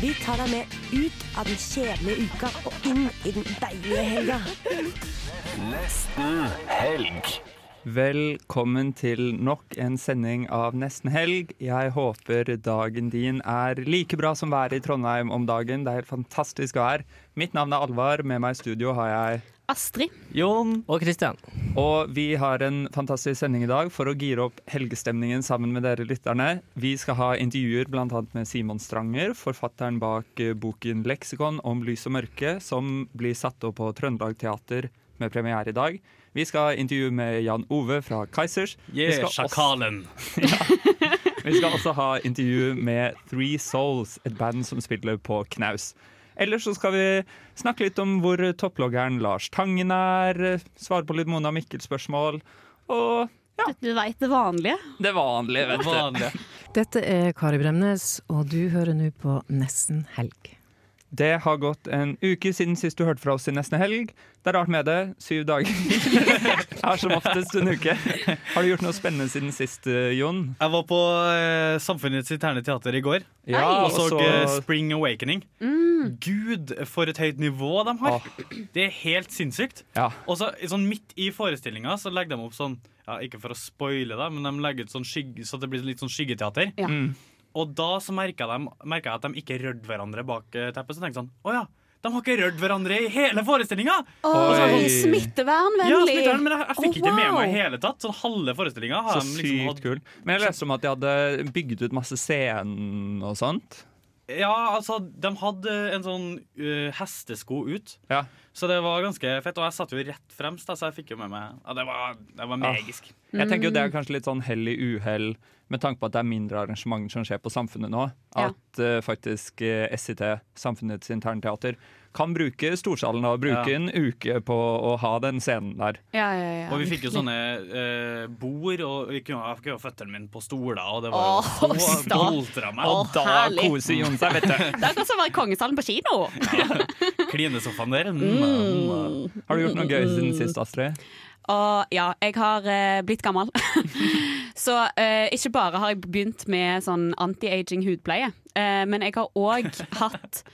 Vi tar deg med ut av den kjedelige uka og inn i den deilige helga. Nesten helg. Velkommen til nok en sending av Nesten helg. Jeg håper dagen din er like bra som været i Trondheim om dagen. Det er helt fantastisk vær. Mitt navn er Alvar. Med meg i studio har jeg Astrid. Jon og Kristian. Og vi har en fantastisk sending i dag for å gire opp helgestemningen sammen med dere lytterne. Vi skal ha intervjuer bl.a. med Simon Stranger, forfatteren bak eh, boken 'Leksikon om lys og mørke', som blir satt opp på Trøndelag Teater med premiere i dag. Vi skal ha intervju med Jan Ove fra Kaizers. Yeah, sjakalen. Vi skal også ha intervju med Three Souls, et band som spiller på knaus. Ellers så skal vi snakke litt om hvor topploggeren Lars Tangen er, svare på litt Mona Mikkel-spørsmål, og Du veit det vanlige. det vanlige, vet du. Dette er Kari Bremnes, og du hører nå på Nesten helg. Det har gått en uke siden sist du hørte fra oss i Nesten helg. Det er rart med det. Syv dager er som oftest en uke. Har du gjort noe spennende siden sist, eh, Jon? Jeg var på eh, Samfunnets interne teater i går Ja, og så så- eh, Spring Awakening. Gud, for et høyt nivå de har! Det er helt sinnssykt. Ja. Og så sånn midt i forestillinga så legger de opp sånn ja, Ikke for å spoile, det, men de legger ut sånn skygge, så det blir litt sånn skyggeteater. Ja. Mm. Og da så merka jeg, at de ikke rørte hverandre bak eh, teppet. Så tenkte jeg sånn Å ja, de har ikke rørt hverandre i hele forestillinga! Oi. smittevernvennlig! Ja, smittevern, men jeg, jeg fikk Å, ikke med meg i hele tatt. Sånn halve forestillinga har Så de liksom sykt hatt Kul. Men jeg leste om at de hadde bygd ut masse scenen og sånt. Ja, altså, de hadde en sånn uh, hestesko ut. Ja. Så det var ganske fett. Og jeg satt jo rett fremst, da, så jeg fikk jo med meg Ja, det var, det var magisk. Jeg tenker jo Det Mm. er kanskje litt sånn hell i uhell, med tanke på at det er mindre arrangementer som skjer på Samfunnet nå. Ja. At eh, faktisk uh, SIT, Samfunnets internteater, kan bruke storsalen og bruke Ja. en uke på å ha den scenen der. Ja, ja, ja. Og vi fikk jo sånne uh, bord, og vi kunne, jeg fikk jo føttene mine på stoler, og det var jo Åh, så boltra meg. Å, Og da koser Jon seg, vet du. Det er akkurat som å være i kongesalen på kino. Klinesofaen der. Mm. Mm. Har du gjort noe gøy siden sist, Astrid? Og ja, jeg har eh, blitt gammel. Så eh, ikke bare har jeg begynt med sånn anti-aging hudpleie, eh, men jeg har òg hatt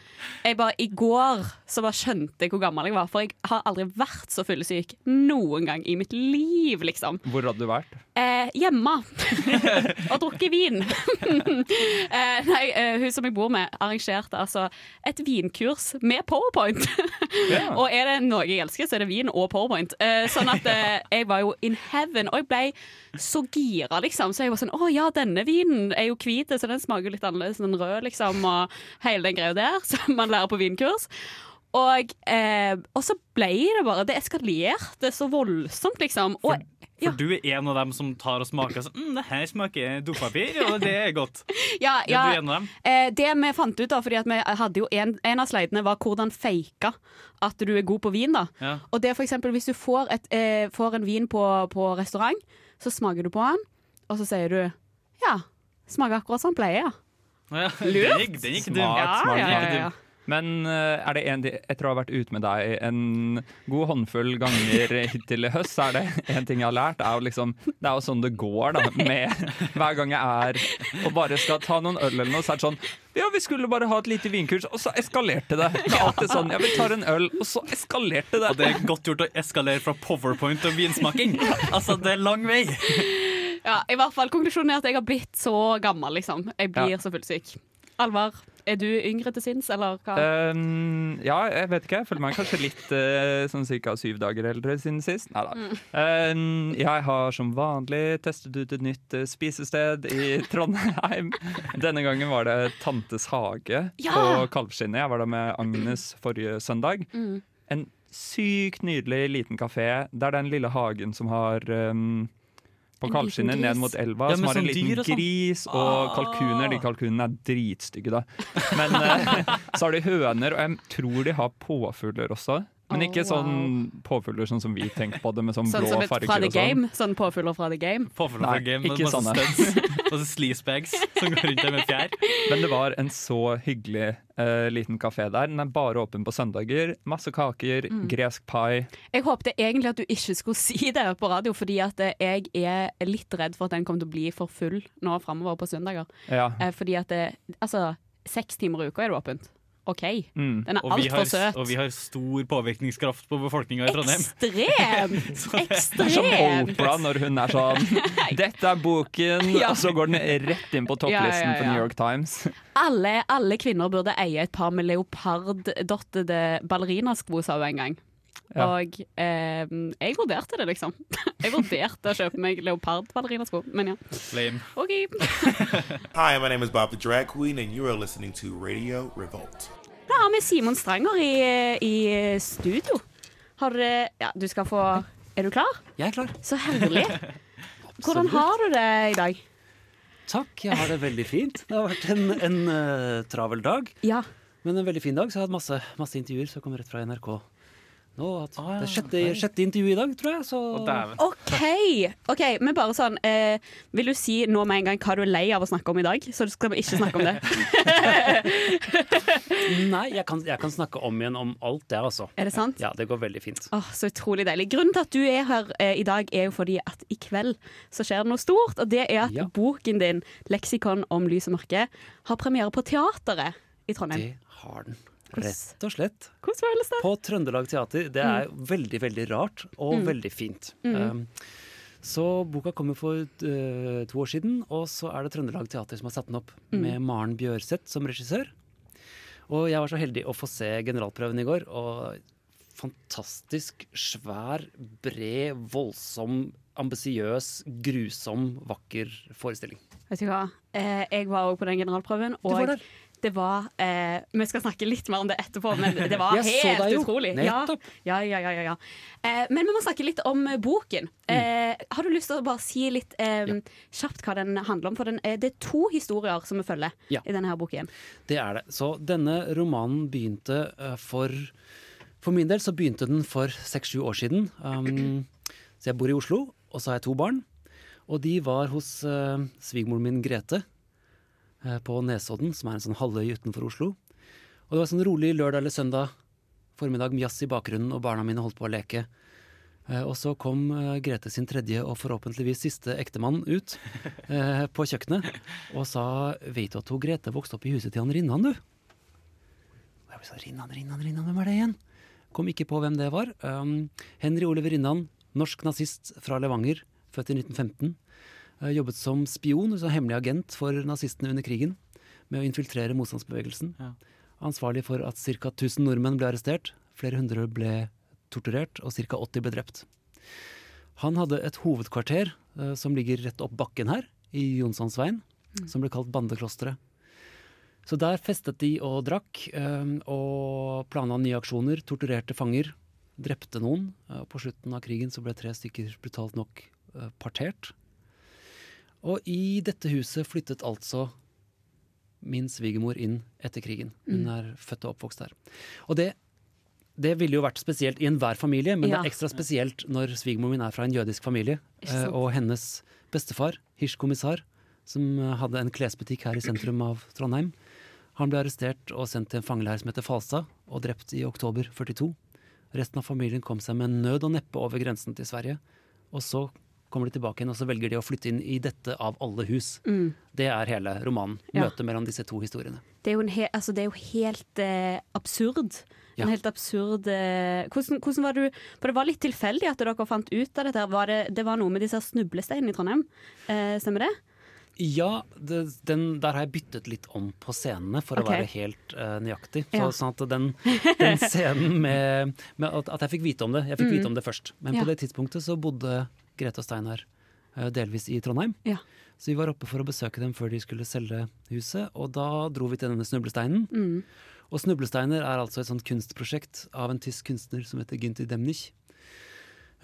jeg bare, I går så bare skjønte jeg hvor gammel jeg var, for jeg har aldri vært så fyllesyk noen gang i mitt liv, liksom. Hvor hadde du vært? Eh, hjemme. og drukket vin. eh, nei, eh, hun som jeg bor med, arrangerte altså et vinkurs med powerpoint. yeah. og er det noe jeg elsker, så er det vin og powerpoint. Eh, sånn at eh, jeg var jo in heaven, og jeg ble så gira, liksom. Så jeg var sånn Å ja, denne vinen er jo hvit, så den smaker jo litt annerledes enn den røde, liksom. Og hele den greia der som man lærer på vinkurs. Og, eh, og så ble det bare Det eskalerte så voldsomt, liksom. Og, For ja. du er en av dem som tar og smaker sånn mm, Det her smaker dopapir, og det er godt. Ja, Er du en av dem? eh, det vi fant ut da, fordi at vi hadde jo en, en av slidene var hvordan fake at du er god på vin da. Ja. Og det er for eksempel hvis du får, et, eh, får en vin på, på restaurant, så smaker du på den, og så sier du, ja, smaker akkurat som den pleier. Ja, den gikk, den gikk dum. Smart, smart, ja, ja, smart. ja. Men eh, er det en, etter å ha vært ute med deg en god håndfull ganger hittil i høst, så er det en ting jeg har lært, er jo liksom Det er jo sånn det går, da. Med hver gang jeg er og bare skal ta noen øl eller noe, så er det sånn Ja, vi skulle bare ha et lite vinkurs, og så eskalerte det. Det er alltid sånn Ja, vi tar en øl, og så eskalerte det. Og det er godt gjort å eskalere fra powerpoint og vinsmaking. Altså, det er lang vei. Ja, i hvert fall Konklusjonen er at jeg har blitt så gammel, liksom. Jeg blir så fullsyk. Alvar, er du yngre til sinns, eller hva? Um, ja, jeg vet ikke. Jeg føler meg kanskje litt uh, sånn ca. syv dager eldre siden sist. Nei da. Um, jeg har som vanlig testet ut et nytt uh, spisested i Trondheim. Denne gangen var det Tantes hage Ja! på Kalvskinnet. Jeg var der med Agnes forrige søndag. Mm. En sykt nydelig liten kafé. Det er den lille hagen som har um, på En kaldskinnet ned mot elva, Ja, som har en liten og sånn. gris og kalkuner. De kalkunene er dritstygge, da. Men eh, så har de høner, og jeg tror de har påfugler også. Men ikke Oh, wow. sånn påfugler sånn som vi tenker på det, med sånn Sånn blå farger fra The og sånn. Game. Sånn påfugler fra The Game. Påfugler Nei, fra game med ikke sånne. Masse sleasebags som går rundt der med fjær. Men det var en så hyggelig uh, liten kafé der. Den er bare åpen på søndager. Masse kaker, Mm. gresk pai. Jeg håpte egentlig at du ikke skulle si det på radio, fordi at eh, jeg er litt redd for at den kommer til å bli for full nå framover på søndager. Ja. Uh, fordi at det, altså, seks timer i uka er det åpent. OK. Mm. Den er altfor søt. og vi har stor påvirkningskraft på befolkninga i Trondheim. Ekstremt! Det er som Opera når hun er sånn 'Dette er boken', Ja. og så går den rett inn på Ja, ja, topplisten på. New York Times. Alle, alle kvinner burde eie et par med leoparddottede ballerinasko, sa hun en gang. Ja. Og eh, jeg vurderte det, liksom. Jeg vurderte å kjøpe meg leopardballerinasko, men ja. Lame. OK. Hi, my name is Bob the Drag Queen, and you are listening to Radio Revolt. Har vi Simon Stranger i, i studio. Har du Ja, du skal få Er du klar? Jeg er klar. Så herlig. Hvordan har du det i dag? Takk, jeg har det veldig fint. Det har vært en, en uh, travel dag, Ja. men en veldig fin dag. Så jeg har hatt masse, masse intervjuer, som kommer rett fra NRK. Nå, at ja. Det er sjette, sjette intervju i dag, tror jeg. Så Okay. OK, ok, men bare sånn eh, Vil du si nå med en gang hva du er lei av å snakke om i dag? Så skal vi ikke snakke om det. Nei, jeg kan, jeg kan snakke om igjen om alt der, altså. Er det sant? Ja, det går veldig fint. Oh, Så utrolig deilig. Grunnen til at du er her eh, i dag, er jo fordi at i kveld så skjer det noe stort. Og det er at Ja. boken din, 'Leksikon om lys og mørke', har premiere på teateret i Trondheim. Det har den. Rett og slett. Hvordan føles det? På Trøndelag Teater. Det er Mm. veldig, veldig rart og veldig fint. Um, så boka kommer for uh, to år siden, og så er det Trøndelag Teater som har satt den opp, Mm. med Maren Bjørseth som regissør. Og jeg var så heldig å få se generalprøven i går, og fantastisk svær, bred, voldsom, ambisiøs, grusom, vakker forestilling. Vet du hva? Eh, jeg var òg på den generalprøven, og. Det var eh, Vi skal snakke litt mer om det etterpå, men det var helt det utrolig. Ja, ja, ja, ja, ja. Eh, men vi må snakke litt om eh, boken. Mm. Eh, har du lyst til å bare si litt eh, kjapt hva den handler om? For den, eh, det er to historier som vi følger i denne her boken. Det er det. Så denne romanen begynte eh, for For min del så begynte den for seks-sju år siden. Um, så jeg bor i Oslo, og så har jeg to barn. Og de var hos uh, svigermoren min Grete på Nesodden, som er en sånn halvøy utenfor Oslo. Og det var sånn rolig lørdag eller søndag formiddag med jazz i bakgrunnen, og barna mine holdt på å leke. Eh, og så kom eh, Grete sin tredje og forhåpentligvis siste ektemann ut eh, på kjøkkenet og sa Vet du at hun Grete vokste opp i huset til han Rinnan, du? Og jeg ble sånn Rinnan, Rinnan, Rinnan, hvem er det igjen? Kom ikke på hvem det var. Um, Henry Oliver Rinnan, norsk nazist fra Levanger, født i 1915. eh, jobbet som spion, altså hemmelig agent for nazistene under krigen. Med å infiltrere motstandsbevegelsen. Ja. Ansvarlig for at ca. 1000 nordmenn ble arrestert. Flere hundre ble torturert, og ca. 80 ble drept. Han hadde et hovedkvarter uh, som ligger rett opp bakken her, i Jonssonsveien, som ble kalt Bandeklosteret. Så der festet de og drakk, um, og planla nye aksjoner, torturerte fanger, drepte noen. Uh, På slutten av krigen så ble tre stykker brutalt nok uh, partert. Og i dette huset flyttet altså min svigermor inn etter krigen. Hun er født og oppvokst her. Og det, det ville jo vært spesielt i enhver familie, men Ja. det er ekstra spesielt når svigermor min er fra en jødisk familie. Eh? Og hennes bestefar, Hirsch-kommissar, som eh, hadde en klesbutikk her i sentrum av Trondheim, han ble arrestert og sendt til en fangeleir som heter Falstad, og drept i oktober 42. Resten av familien kom seg med nød og neppe over grensen til Sverige. Og så kommer de tilbake igjen, og så velger de å flytte inn i dette av alle hus. Det er hele romanen. Ja. Møtet mellom disse to historiene. Det er jo, en he altså, det er jo helt eh, absurd. Ja. En helt absurd eh, hvordan, hvordan var du For det var litt tilfeldig at dere fant ut av dette. Var det, det var noe med disse snublesteinene i Trondheim, eh, stemmer det? Ja, det, den, der har jeg byttet litt om på scenene for okay. å være helt uh, nøyaktig. Så, Ja. Sånn at den, den scenen med, med at, at jeg fikk vite om det. Jeg fikk vite om det først. Men Mm. Ja. på det tidspunktet så bodde Grete og Steinar eh, delvis i Trondheim. Ja. Så vi var oppe for å besøke dem før de skulle selge huset, og da dro vi til denne snublesteinen. Mm. Og Snublesteiner er altså et sånt kunstprosjekt av en tysk kunstner som heter Günther Demnich.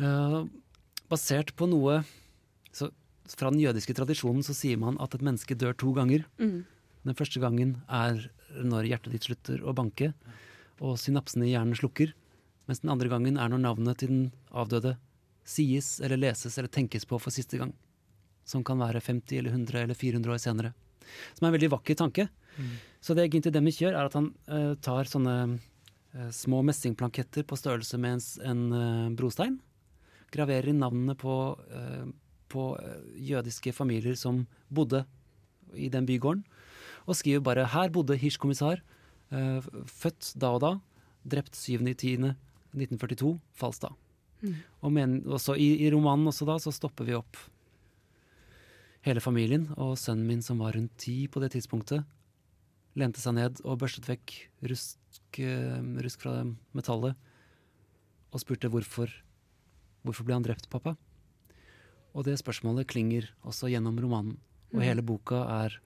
Eh, basert på noe så fra den jødiske tradisjonen så sier man at et menneske dør to ganger. Mm. Den første gangen er når hjertet ditt slutter å banke, og synapsene i hjernen slukker. Mens den andre gangen er når navnet til den avdøde sies eller leses eller tenkes på for siste gang. Som kan være 50 eller 100 eller 400 år senere. Som er en veldig vakker tanke. Så det Ginti Demich gjør, er at han uh, tar sånne uh, små messingplanketter på størrelse med en, en uh, brostein. Graverer inn navnene på, på jødiske familier som bodde i den bygården. Og skriver bare 'Her bodde Hirsch-kommissar', født da og da, drept 7.10.1942, Falstad. Mm. Og men, også i, i romanen også da, så stopper vi opp hele familien, og sønnen min som var rundt ti på det tidspunktet, lente seg ned og børstet vekk rusk, eh, rusk fra metallet, og spurte hvorfor, hvorfor ble han drept, pappa? Og det spørsmålet klinger også gjennom romanen, og Mm. hele boka er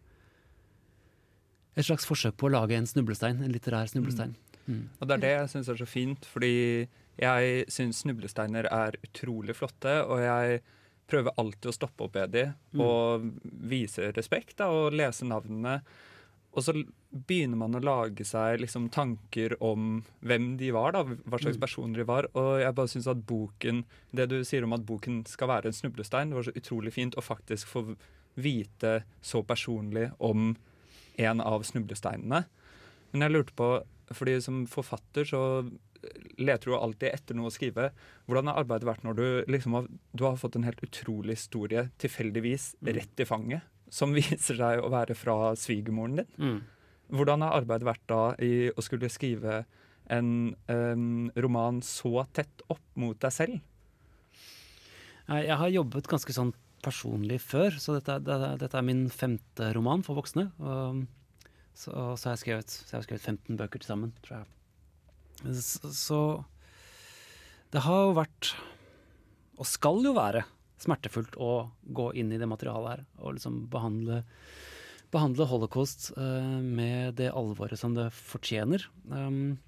et slags forsøk på å lage en snublestein, en litterær snublestein. Mm. Og det er det jeg syns er så fint, fordi jeg syns snublesteiner er utrolig flotte, og jeg prøver alltid å stoppe opp ved de Mm. og vise respekt da, og lese navnene. Og så begynner man å lage seg liksom tanker om hvem de var, da, hva slags Mm. personer de var. Og jeg bare syns at boken, det du sier om at boken skal være en snublestein, det var så utrolig fint å faktisk få vite så personlig om en av snublesteinene. Men jeg lurte på, fordi som forfatter så leter jo alltid etter noe å skrive. Hvordan har arbeidet vært når du liksom har, du har fått en helt utrolig historie tilfeldigvis Mm. rett i fanget, som viser seg å være fra svigermoren din? Mm. Hvordan har arbeidet vært da i å skulle skrive en em, roman så tett opp mot deg selv? Jeg har jobbet ganske sånn personlig før, så dette, er- dette er min femte roman for voksne. Og, så, så har skrevet, så jeg skrevet 15 bøker til sammen, tror jeg. Så, det har jo vært, og skal jo være, smertefullt å gå inn i det materialet her og liksom behandle, behandle holocaust uh, med det alvoret som det fortjener. Um,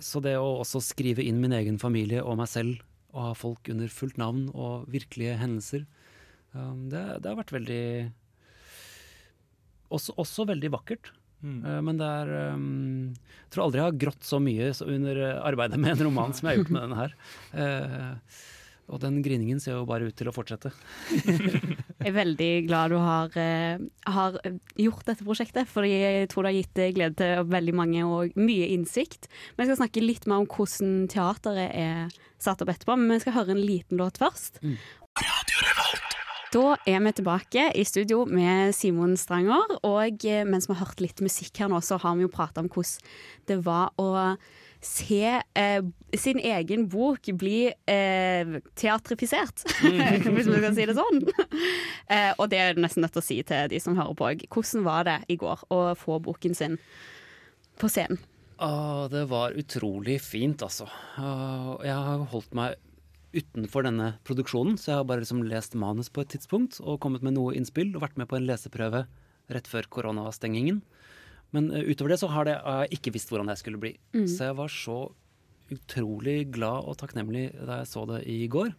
så det å også skrive inn min egen familie og meg selv og ha folk under fullt navn og virkelige hendelser, um, det, det har vært veldig også, også veldig vakkert. Eh, Men det er um, Jeg tror aldri jeg har grått så mye under eh, arbeidet med en roman som jeg har gjort med denne her. Eh, og den griningen ser jo bare ut til å fortsette. Jeg er veldig glad du har, eh, har gjort dette prosjektet, for jeg tror det har gitt glede til veldig mange og mye innsikt. Men jeg skal snakke litt mer om hvordan teateret er satt opp etterpå, men vi skal høre en liten låt først. Da er vi tilbake i studio med Simon Stranger, og eh, mens vi har hørt litt musikk her nå, så har vi jo prata om hvordan det var å se eh, sin egen bok bli eh, teatrifisert, hvis vi kan si det sånn. eh, og det er jeg nesten nødt til å si til de som hører på òg. Hvordan var det i går å få boken sin på scenen? Ah, det var utrolig fint, altså. Ah, Jeg har holdt meg utenfor denne produksjonen, så jeg har bare liksom lest manus på et tidspunkt og kommet med noe innspill og vært med på en leseprøve rett før koronastengingen. Men uh, utover det så har jeg ikke visst hvordan jeg skulle bli. Mm. Så jeg var så utrolig glad og takknemlig da jeg så det i går.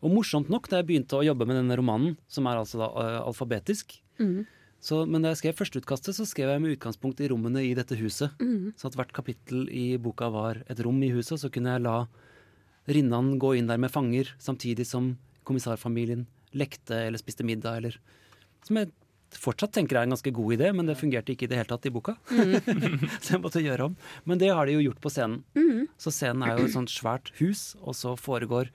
Og morsomt nok, da jeg begynte å jobbe med denne romanen, som er altså da uh, alfabetisk, Mm. så, men da jeg skrev førsteutkastet, så skrev jeg med utgangspunkt i rommene i dette huset. Mm. Så at hvert kapittel i boka var et rom i huset, så kunne jeg la Rinnan gå inn der med fanger, samtidig som kommissarfamilien lekte eller spiste middag, eller Som jeg fortsatt tenker er en ganske god idé, men det fungerte ikke i det hele tatt i boka. så jeg måtte gjøre om. Men det har de jo gjort på scenen. Mm. Så scenen er jo et sånt svært hus, og så foregår,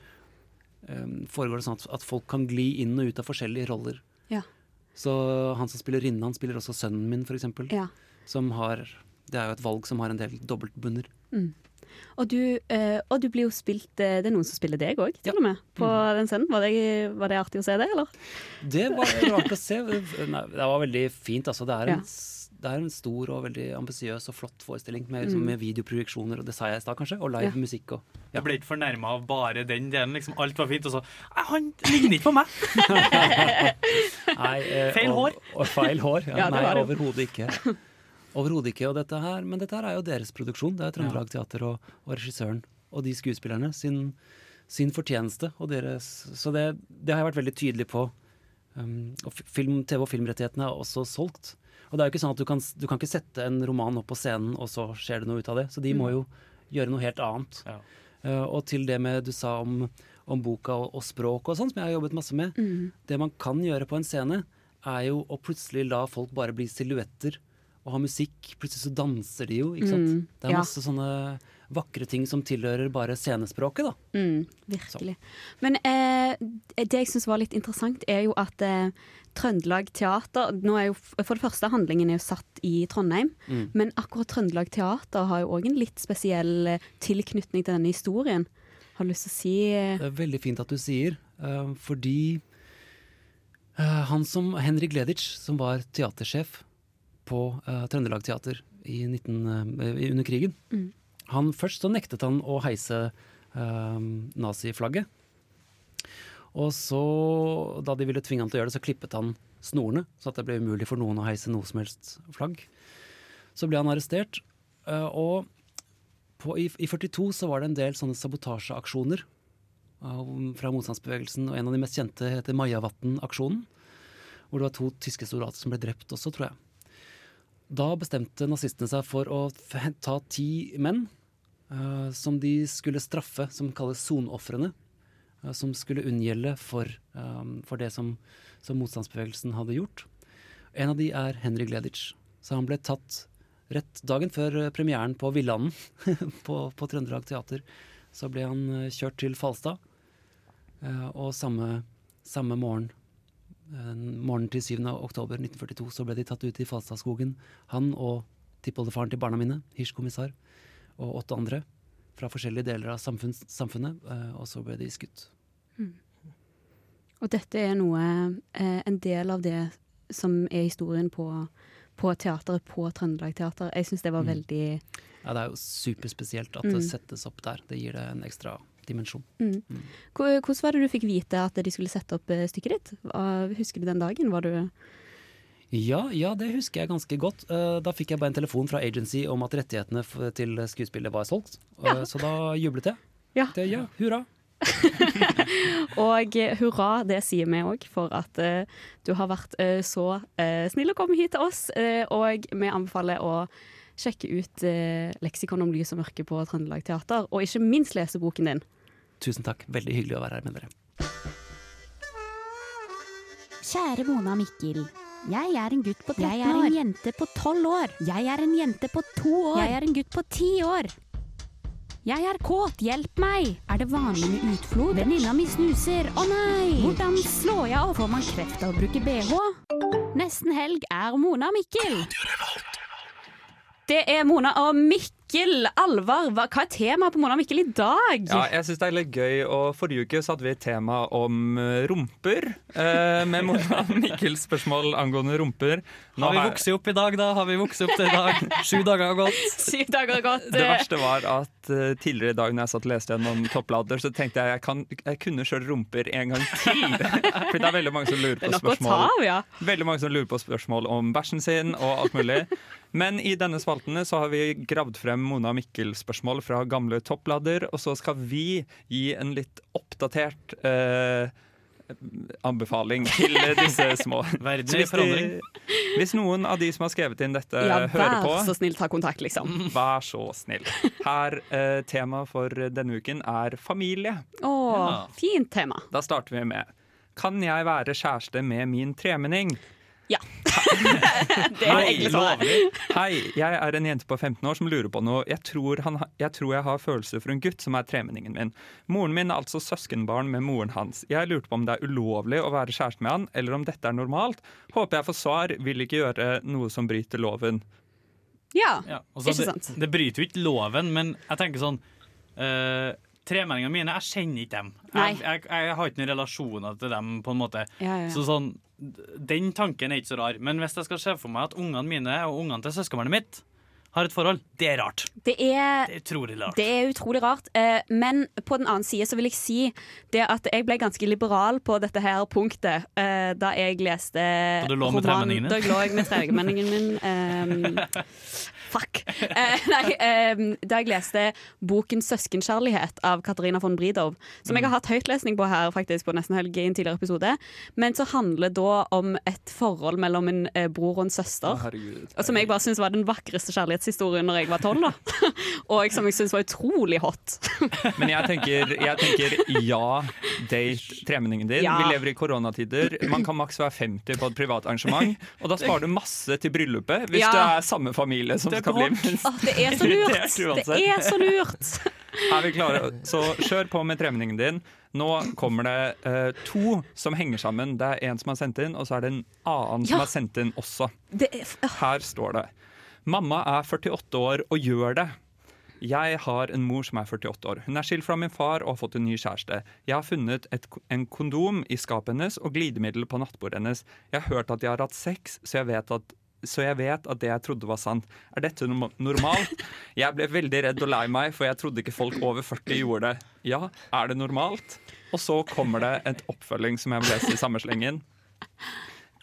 um, foregår det sånn at, at folk kan gli inn og ut av forskjellige roller. Ja. Så han som spiller Rinnan, spiller også sønnen min, eksempel. Ja. Som har Det er jo et valg som har en del dobbeltbunner. Mm. Og, du, eh, og du blir jo spilt eh, Det er noen som spiller deg òg, til og med, på den scenen. Var det, var det artig å se det, eller? Det var rart å se. Nei, det var veldig fint, altså. Det er en, Ja. det er en stor og veldig ambisiøs og flott forestilling med, liksom, Mm. med videoprojeksjoner, og det sa jeg i stad, kanskje, og live Ja. musikk og Jeg ble ikke fornærma av bare den delen. Liksom, alt var fint, og så «Nei, Han ligner ikke på meg! Nei, eh, Feil hår. Og, feil hår. Ja, Ja, nei, var overhodet ikke. Overhodet ikke. Og dette her, men dette her er jo deres produksjon. Det er Trøndelag Teater og, og regissøren og de skuespillerne sin, sin fortjeneste. Og deres, så det, det har jeg vært veldig tydelig på. Um, og film, TV- og filmrettighetene er også solgt. Og det er jo ikke sånn at du kan, du kan ikke sette en roman opp på scenen, og så skjer det noe ut av det. Så de må Mm. jo gjøre noe helt annet. Ja. Uh, og til det med du sa om, om boka og, og språk og sånn, som jeg har jobbet masse med. Mm. Det man kan gjøre på en scene, er jo å plutselig la folk bare bli silhuetter og har musikk. Plutselig så danser de jo, ikke sant. Mm, Det er ja. masse sånne vakre ting som tilhører bare scenespråket, da. Mm, virkelig. Men eh, det jeg syns var litt interessant, er jo at eh, Trøndelag Teater nå er jo, For det første, handlingen er jo satt i Trondheim. Mm. Men akkurat Trøndelag Teater har jo òg en litt spesiell eh, tilknytning til denne historien. Har du lyst til å si eh, Det er veldig fint at du sier, eh, fordi han som Henrik Gleditsch, som var teatersjef på uh, Trøndelag Teater i 19, uh, under krigen, Mm. han først så nektet han å heise uh, naziflagget. Og så, da de ville tvinge han til å gjøre det, så klippet han snorene, så at det ble umulig for noen å heise noe som helst flagg. Så ble han arrestert, Uh, og på, i, i 42 så var det en del sånne sabotasjeaksjoner fra motstandsbevegelsen, og en av de mest kjente heter Majavatn-aksjonen, hvor det var to tyske soldater som ble drept også, tror jeg. Da bestemte nazistene seg for å ta ti menn uh, som de skulle straffe, som kalles sonofrene, Uh, som skulle unngjelde for, um, for det som, som motstandsbevegelsen hadde gjort. En av de er Henry Gleditsch, så han ble tatt rett dagen før eh, premieren på Villanden på, på Trøndelag Teater. Så ble han eh, kjørt til Falstad, eh, og samme, samme morgen eh, Morgenen til 7. oktober 1942 så ble de tatt ut i Falstadskogen. Han og tippoldefaren til barna mine, Hirsch-kommissar, og åtte andre fra forskjellige deler av samfunns, samfunnet. eh, Og så ble de skutt. Og dette er noe eh, En del av det som er historien på, på teateret på Trøndelag Teater. Jeg syns det var Mm. veldig Ja, det er jo superspesielt at Mm. det settes opp der. Det gir det en ekstra dimensjon. mm. Hvor- Hvordan var det du fikk vite at de skulle sette opp eh, stykket ditt? Husker du den dagen? Var du Ja, ja, det husker jeg ganske godt. Eh, Da fikk jeg bare en telefon fra agency om at rettighetene til skuespillet var solgt. ja. Så da jublet jeg. Ja. Det, ja, hurra. Og eh, hurra, det sier vi òg, for at uh, du har vært uh, så uh, snill å komme hit til oss. eh, og vi anbefaler å sjekke ut eh, leksikon om lys og mørke på Trøndelag Teater, og ikke minst lese boken din. Tusen takk. Veldig hyggelig å være her med dere. Kjære Mona Mikkel. Jeg er en gutt på 13 år. Jeg er en jente på 12 år. Jeg er en jente på to år. Jeg er en gutt på 10 år. Jeg er kåt, hjelp meg! Er det vanlig med utflod? Venninna mi snuser, å nei! Hvordan slår jeg av? Får man kreft av å bruke bh? Nesten helg er Mona Mikkel. Det er Mona og Mikkel. Alvar, hva, er temaet på Mona og Mikkel i dag? Ja, jeg syns det er litt gøy, og Forrige uke så hadde vi et tema om eh, rumper. Eh, med Mona og Mikkels spørsmål angående rumper. Nå Har vi vokst opp i dag, da? Har vi vokst opp til i dag? Sju dager har gått. Syv dager har gått. Det verste var at uh, tidligere i dag når jeg satt og leste gjennom topplader, så tenkte jeg jeg, kan, jeg kunne sjøl rumper en gang til. For det er veldig mange som lurer på ta spørsmål av, ja. Veldig mange som lurer på spørsmål om bæsjen sin og alt mulig. Men i denne spalten så har vi gravd frem Mona Mikkel-spørsmål fra gamle topplader, og så skal vi gi en litt oppdatert eh, anbefaling til disse små. Verden er i forandring. hvis noen av de som har skrevet inn dette, Ja, hører på vær så snill, ta kontakt, liksom. Vær så snill. Her, eh, Temaet for denne uken er familie. Å, fint tema. Da starter vi med Kan jeg være kjæreste med min tremenning? Ja. det er egentlig svaret. Hei, jeg er en jente på 15 år som lurer på noe. Jeg tror, han, jeg tror jeg har følelser for en gutt som er tremenningen min. Moren min er altså søskenbarn med moren hans. Jeg lurte på om det er ulovlig å være kjæreste med han, eller om dette er normalt. Håper jeg får svar. Vil ikke gjøre noe som bryter loven. Ja, Altså, ikke sant? det bryter jo ikke loven, men jeg tenker sånn uh, Tremenningene mine, jeg kjenner ikke dem. Jeg, jeg, jeg har ikke noen relasjoner til dem. på en måte Ja, ja. Så sånn, Den tanken er ikke så rar. Men hvis jeg skal se for meg at ungene mine og ungene til søskenbarnet mitt har et forhold, det er rart. Det er Det er utrolig rart. Det er utrolig rart. Eh, men på den annen side så vil jeg si det at jeg ble ganske liberal på dette her punktet eh, da jeg leste Da du lå med tremenningen din? Da jeg lå med tremenningen min. Fuck. Eh, nei, eh, da jeg leste boken 'Søskenkjærlighet' av Katarina von Bridow, som jeg har hatt høytlesning på her faktisk på nesten helg i en tidligere episode, men så handler da om et forhold mellom en eh, bror og en søster. Herregud. Og som jeg bare syns var den vakreste kjærlighetshistorien når jeg var tolv. Og som jeg syns var utrolig hot. Men jeg tenker, jeg tenker ja, date tremenningen din. Ja. Vi lever i koronatider. Man kan maks være 50 på et privat arrangement, og da sparer du masse til bryllupet hvis Ja. du er samme familie som skal bli. Åh, det er så lurt. Det er så lurt. Er vi klare? Så kjør på med tremenningen din. Nå kommer det eh, to som henger sammen. Det er en som har sendt inn, og så er det en annen som har sendt inn også. Er, Her står det Mamma er 48 år og gjør det. Jeg har en mor som er 48 år. Hun er skilt fra min far og har fått en ny kjæreste. Jeg har funnet et, en kondom i skapet hennes og glidemiddel på nattbordet hennes. Jeg har hørt at de har hatt sex, så jeg vet at så jeg vet at det jeg trodde var sant. Er dette normalt? Jeg ble veldig redd og lei meg, for jeg trodde ikke folk over 40 gjorde det. Ja, er det normalt? Og så kommer det et oppfølging som jeg må lese i samme slengen.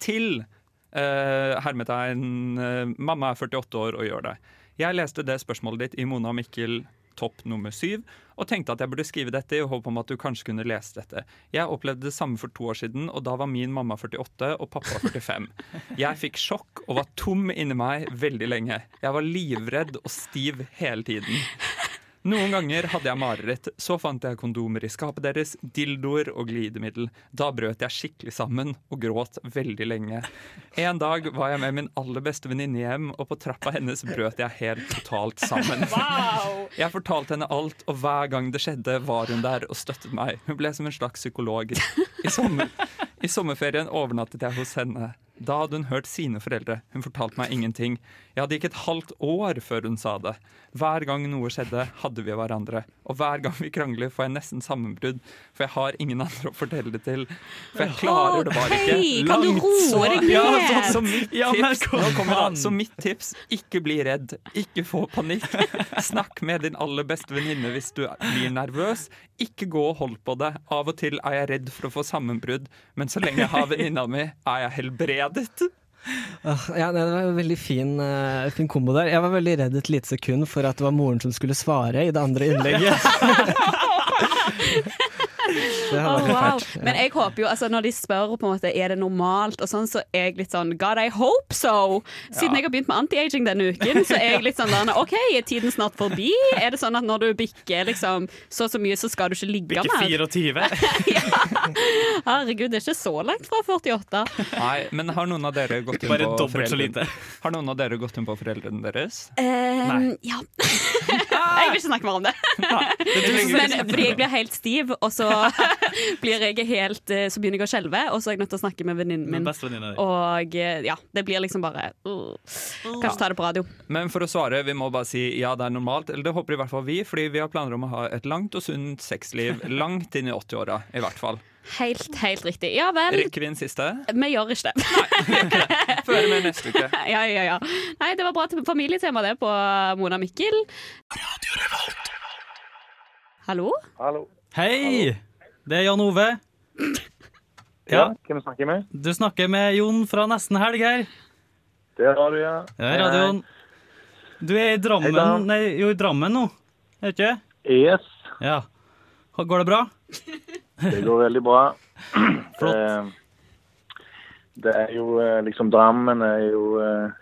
Til uh, hermetegn uh, Mamma er 48 år og gjør det. Jeg leste det spørsmålet ditt i Mona og Mikkel topp nummer syv, og tenkte at jeg burde skrive dette i håp om at du kanskje kunne lese dette. Jeg opplevde det samme for to år siden, og da var min mamma 48 og pappa 45. Jeg fikk sjokk og var tom inni meg veldig lenge. Jeg var livredd og stiv hele tiden. Noen ganger hadde jeg mareritt. Så fant jeg kondomer i skapet deres, dildoer og glidemiddel. Da brøt jeg skikkelig sammen og gråt veldig lenge. En dag var jeg med min aller beste venninne hjem, og på trappa hennes brøt jeg helt totalt sammen. Jeg fortalte henne alt, og hver gang det skjedde, var hun der og støttet meg. Hun ble som en slags psykolog. I, sommer, I sommerferien overnattet jeg hos henne. Da hadde hun hørt sine foreldre. Hun fortalte meg ingenting. Jeg hadde gikk et halvt år før hun sa det. Hver gang noe skjedde, hadde vi hverandre. Og hver gang vi krangler, får jeg nesten sammenbrudd, for jeg har ingen andre å fortelle det til. For jeg klarer det bare ikke. Hei, kan du roe deg Ja, så, så mitt Ja, kom det, så mitt tips, ikke bli redd. Ikke få panikk. Snakk med din aller beste venninne hvis du blir nervøs. Ikke gå og hold på det. Av og til er jeg redd for å få sammenbrudd, men så lenge jeg har venninna mi, er jeg helbredet. Ja, det var en veldig fin, eh, fin kombo der. Jeg var veldig redd et lite sekund for at det var moren som skulle svare i det andre innlegget. det hadde Oh, wow. fælt. Ja. Men jeg håper jo, altså når de spør på en måte Er det normalt, og sånn, så er jeg litt sånn God, I hope so! Siden Ja. jeg har begynt med anti-aging denne uken, så er jeg litt sånn der, OK, er tiden snart forbi? Er det sånn at når du bikker liksom, så og så mye, så skal du ikke ligge Ikke mer? 24. Herregud, det er ikke så langt fra 48. Nei, men har noen av dere gått inn Bare på dobbelt så foreldrene- lite. Har noen av dere gått inn på foreldrene deres? Nei ja. jeg vil ikke snakke mer om det. Men fordi jeg blir helt stiv, og så blir jeg helt eh, Så begynner jeg å skjelve, og så er jeg nødt til å snakke med venninnen min. Og eh, ja, det blir liksom bare uh. Kanskje ta det på radio. Men for å svare, vi må bare si ja, det er normalt. Eller det håper i hvert fall vi, fordi vi har planer om å ha et langt og sunt sexliv langt inn i 80-åra, i hvert fall. Helt, helt riktig. Ja vel. Rekker vi en siste? Vi gjør ikke det. Føre med neste uke. ja, ja, ja. Nei, det var bra familietema, det, på Mona Mikkel. Hallo? Hallo. Hei! Det er Jan Ove. Ja, hvem snakker jeg med? Du snakker med Jon fra Nesten Helg her. Det har du, ja. Ja, radioen. Du er i Drammen Hei, Nei, jo, i Drammen nå, er du ikke? Yes. Ja. Går det bra? Det går veldig bra. Flott. Det, det er jo eh, liksom Drammen er jo eh,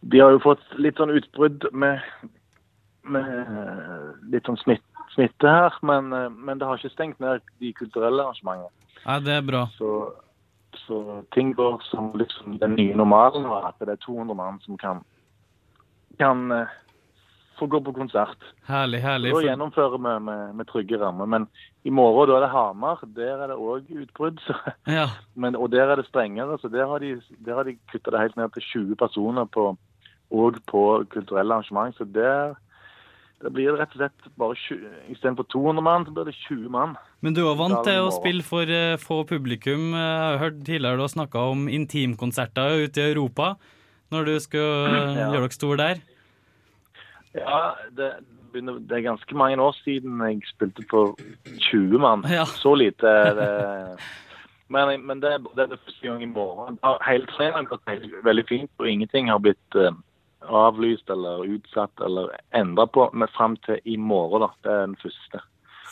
De har jo fått litt sånn utbrudd med, med eh, litt sånn smitt, smitte her, men, eh, men det har ikke stengt ned de kulturelle arrangementene. Nei, det er bra. Så, så ting går som liksom den nye normalen, at det er 200 mann som kan, kan eh, få gå på konsert. Herlig, herlig. Da gjennomfører vi med, med trygge rammer. Men i morgen da er det Hamar. Der er det òg utbrudd. Så, ja. men, og der er det strengere. Så der har de, der har de kutta det helt ned til 20 personer på, og på kulturelle arrangement. Så der, der blir det rett og slett bare 20, istedenfor 200 mann, så blir det 20 mann. Men du er vant til å spille for eh, få publikum. Jeg har hørt tidligere du har snakka om intimkonserter ute i Europa. Når du skal eh, Ja. gjøre dere store der. Ja, det, det er ganske mange år siden jeg spilte på 20 mann. Ja. Så lite er det. Men, men det, det er det første gang i morgen. Hele treningen har gått veldig fint, og ingenting har blitt, uh, avlyst eller utsatt eller endra på, men fram til i morgen, da. Det er den første.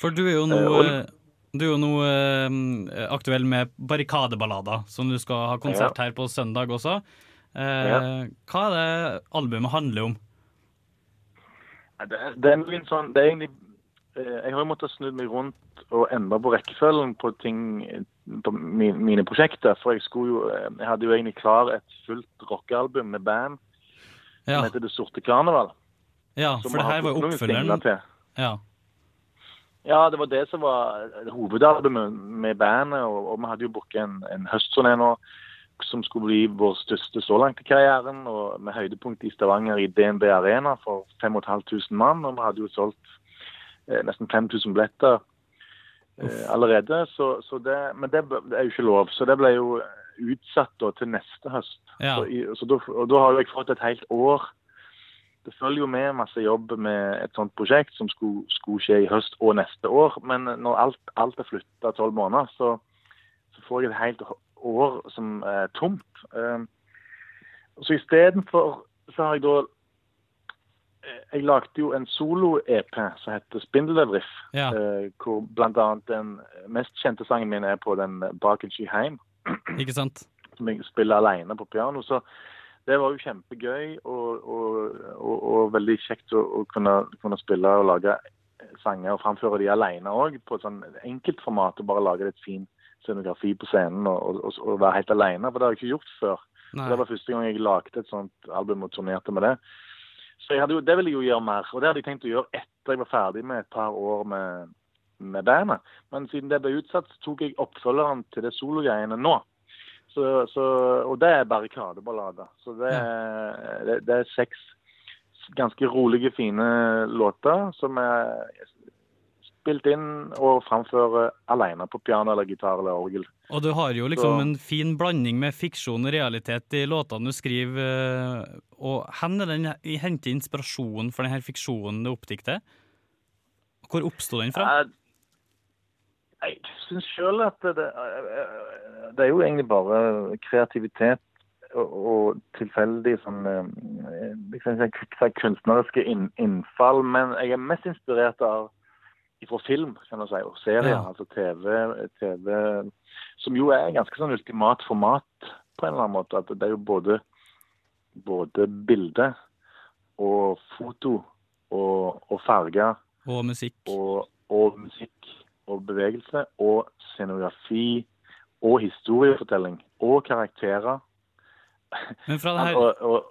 For du er jo nå, Eh, du er jo nå eh, aktuell med Barrikadeballader, som du skal ha konsert her på søndag også. Eh, Ja. Hva er det albumet handler om? Det, det er sånn, det er egentlig eh, Jeg har jo måttet snu meg rundt og endre på rekkefølgen på ting på mine, prosjekter. For jeg skulle jo eh, Jeg hadde jo egentlig klar et fullt rockealbum med band Ja. som heter Det sorte karneval. Ja, for det her var jo oppfølgeren. Ja. Ja, det var det som var hovedalbumet med bandet. Og, og vi hadde jo booket en, en høstturné nå som skulle bli vår største så langt i karrieren. og Med høydepunkt i Stavanger i DNB Arena for 5500 mann. Og vi hadde jo solgt eh, nesten 5000 billetter eh, allerede. Så, så det, men det, det er jo ikke lov. Så det ble jo utsatt da, til neste høst. Ja. Så, i, så da, og da har jo jeg fått et helt år det følger jo med masse jobb med et sånt prosjekt som skulle, skulle skje i høst og neste år. Men når alt, alt er flytta tolv måneder, så, så får jeg et helt år som er tomt. Um, så istedenfor så har jeg da eh, Jeg lagde jo en solo-EP som heter 'Spindelvev', Ja. eh, hvor bl.a. den mest kjente sangen min er på den 'Bak en sky heim' Ikke sant? som jeg spiller alene på piano. Så det var jo kjempegøy og, og, og, og veldig kjekt å, å kunne, kunne spille og lage sanger og framføre de alene òg, på et sånn enkelt format. Og bare lage et fin scenografi på scenen og, og, og være helt alene. For det har jeg ikke gjort før. Det var første gang jeg lagde et sånt album og turnerte med det. Så jo, det ville jeg jo gjøre mer. Og det hadde jeg tenkt å gjøre etter jeg var ferdig med et par år med, med bandet. Men siden det ble utsatt, så tok jeg oppfølgeren til det sologreiene nå. Så, så, og det er barrikadeballader. Så det, er- det, det er seks ganske rolige, fine låter som er spilt inn og framfører alene på piano eller gitar eller orgel. Og du har jo liksom Så- en fin blanding med fiksjon og realitet i låtene du skriver. eh, Og hvor er henter inspirasjonen for denne fiksjonen du oppdikter? Hvor oppsto den fra? Jeg, jeg syns sjøl at det, det er jo egentlig bare kreativitet og, tilfeldig sånn eh, si kunstneriske innfall. Men jeg er mest inspirert av fra film kan du si, og serier, Ja. altså TV, TV, som jo er ganske sånn ultimat format på en eller annen måte. At det er jo både, både bilde og foto og, og farger Og musikk. og, og musikk og bevegelse og scenografi og historiefortelling og karakterer. Men fra det her og, og,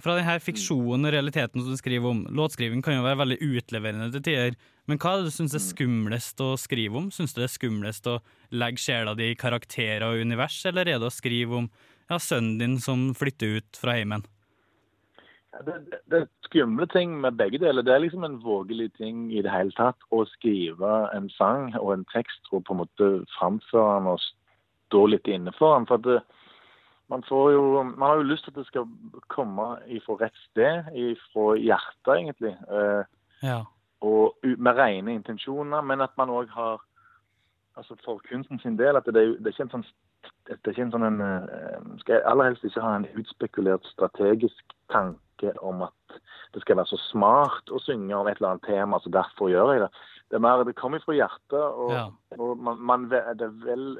Fra denne fiksjonen og realiteten som du skriver om, låtskriving kan jo være veldig utleverende til tider, men hva er det du syns er skumlest å skrive om? Syns du det er skumlest å legge sjela di i karakterer og univers, eller er det å skrive om ja, sønnen din som flytter ut fra heimen? det, det, det er skumle ting med begge deler. Det er liksom en vågelig ting i det hele tatt å skrive en sang og en tekst og på en måte framføre den og stå litt inne for den. For at det, man, får jo, man har jo lyst til at det skal komme ifra rett sted, ifra hjertet egentlig. Eh, Ja. og med rene intensjoner, men at man òg har altså For kunsten sin del at det er, det er ikke en sånn det er ikke en sånn en, eh, skal aller helst ikke ha en utspekulert strategisk tanke om at det skal være så smart å synge om et eller annet tema, så derfor gjør jeg det. Det er mer, det kommer fra hjertet, og, Ja. og man, man, det er vel,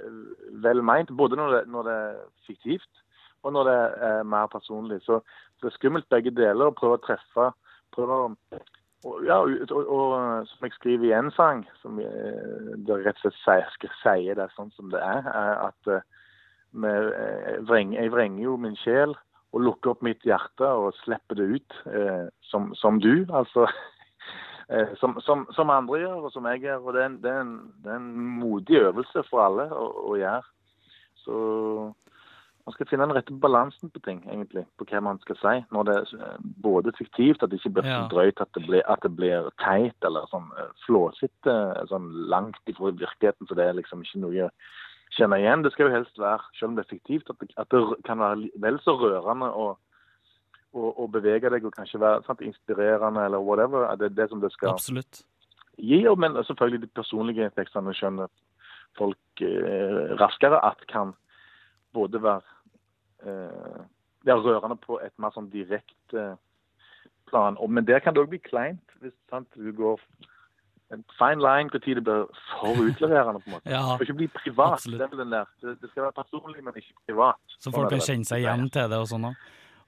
vel meint. Både når det, når det er fiktivt, og når det er mer personlig. Så, så det er skummelt begge deler å prøve å treffe prøve å og, ja, og, og, som jeg skriver i en sang, som eh, det rett og slett sier, sier det sånn som det er, at eh, med, eh, jeg vrenger jo min sjel og lukker opp mitt hjerte og slipper det ut, eh, som, som du. Altså eh, som, som, som andre gjør, og som jeg gjør. Og det er en, det er en, det er en modig øvelse for alle å, å gjøre. Så man skal finne den rette balansen på ting, egentlig. På hva man skal si. Når det er eh, både fiktivt, at det ikke blir Ja. drøyt at det blir, at det blir teit, eller sånn eh, flåsete, sånn langt ifra virkeligheten, så det er liksom ikke noe kjenne igjen. Det skal jo helst være, selv om det er fiktivt, at det, at det kan være vel så rørende å å- å bevege deg og kanskje være sant, inspirerende eller whatever. at Det er det som det skal Absolutt. gi, men selvfølgelig de personlige tekstene skjønner folk eh, raskere at kan både være eh, det er rørende på et mer sånn direkte plan. Og, men der kan det òg bli kleint. hvis sant, du går en fine line når det blir for utleverende. på en måte. Ja, det skal ikke bli privat. Det. Det, skal være personlig, men ikke privat. Så Sånn folk kan kjenne seg igjen til det og sånn òg.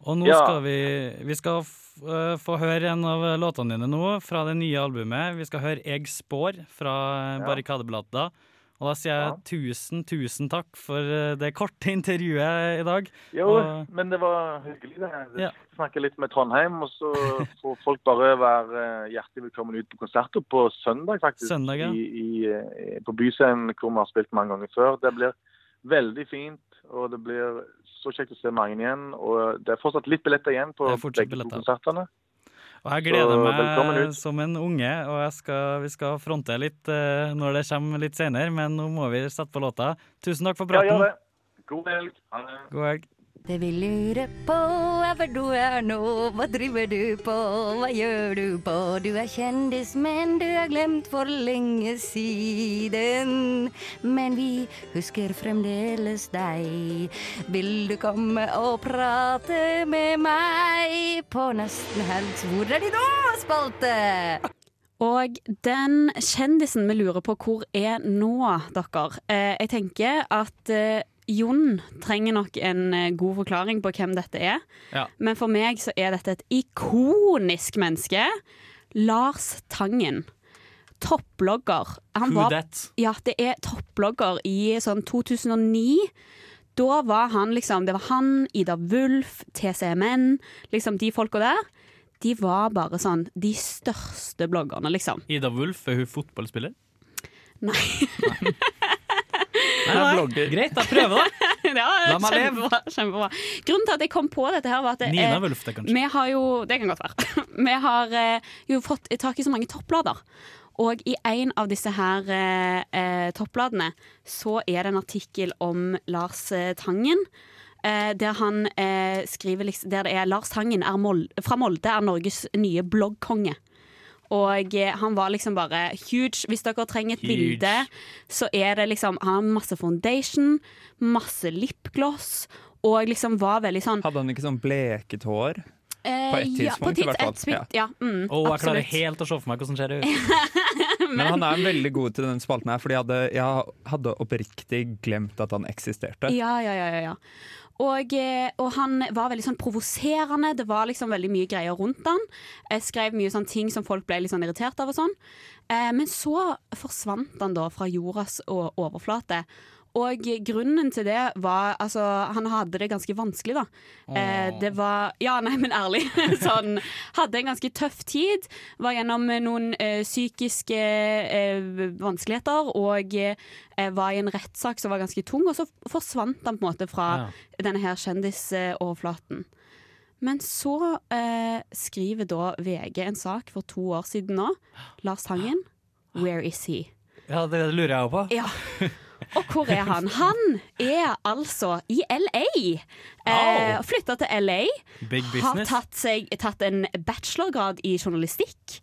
Og nå Ja. skal vi Vi skal øh, få høre en av låtene dine nå fra det nye albumet. Vi skal høre 'Eg spår' fra Ja. Barrikadeblader. Og da sier jeg tusen, tusen takk for øh, det korte intervjuet i dag. Jo, Og, men det var hyggelig. det. Ja. Snakke litt med Trondheim, og så får folk bare være eh, hjertelig velkommen ut på konserter på søndag, faktisk. Søndag, ja. I, i, eh, på Byscenen, hvor vi har spilt mange ganger før. Det blir veldig fint, og det blir så kjekt å se mange igjen. Og det er fortsatt litt billetter igjen på begge to konsertene. og jeg gleder Så meg som en unge, og skal, vi skal fronte litt øh, når det kommer litt senere, men nå må vi sette på låta. Tusen takk for Ja, praten. det. God helg. God helg. Det vi lurer på er hvor du er nå, hva driver du på, hva gjør du på? Du er kjendis, men du er glemt for lenge siden. Men vi husker fremdeles deg. Vil du komme og prate med meg på Nesten helg? Hvor er de nå, spalte? Og den kjendisen vi lurer på hvor er nå, dere. Eh, jeg tenker at eh, Jon trenger nok en eh, god forklaring på hvem dette er. Ja. Men for meg så er dette et ikonisk menneske. Lars Tangen. Topplogger. Han var, ja, det er topplogger i sånn 2009. Da var han liksom Det var han, Ida Wulf, TCMN, liksom de folka der. De var bare sånn de største bloggerne, liksom. Ida Wulf, er hun fotballspiller? Nei. Nei, blogger. Greit, da prøver da. ja, La meg leve. kjempebra, kjempebra. Grunnen til at jeg kom på dette her, var at Nina eh, Wulf, det kanskje. Vi har jo Det kan godt være. vi har eh, jo fått tak i så mange topplader. Og i en av disse her eh, toppladene så er det en artikkel om Lars eh, Tangen. Eh, der han eh, skriver liksom, Der det er Lars Tangen er Mol fra Molde er Norges nye bloggkonge. Og eh, han var liksom bare huge. Hvis dere trenger et Huge. bilde, så er det liksom Han har masse foundation, masse lipgloss, og liksom var veldig sånn Hadde han ikke sånn bleket hår? eh, På et ja, på tidspunkt, i tids- hvert fall. et smitt- Ja, mm, oh, jeg klarer helt å se for meg hvordan ser det ut. Men han er veldig god til den spalten her, fordi jeg hadde, jeg hadde oppriktig glemt at han eksisterte. Ja, ja, ja, ja, ja. Og, eh, og han var veldig sånn provoserende. Det var liksom veldig mye greier rundt han. Jeg skrev mye sånn ting som folk ble litt sånn irritert av og sånn. Eh, men så forsvant han da fra jordas overflate. Og grunnen til det var Altså, han hadde det ganske vanskelig, da. Eh, det var Ja, nei, men ærlig. sånn Hadde en ganske tøff tid. Var gjennom noen eh, psykiske eh, vanskeligheter og eh, var i en rettssak som var ganske tung, og så forsvant han på en måte fra denne her kjendisoverflaten. Men så eh, skriver da VG en sak for to år siden nå. Lars Tangen, where is he? Ja, det lurer jeg jo på. Ja. Og hvor er han? Han er altså i LA. Eh. Flytta til LA. Big Har tatt, seg, tatt en bachelorgrad i journalistikk.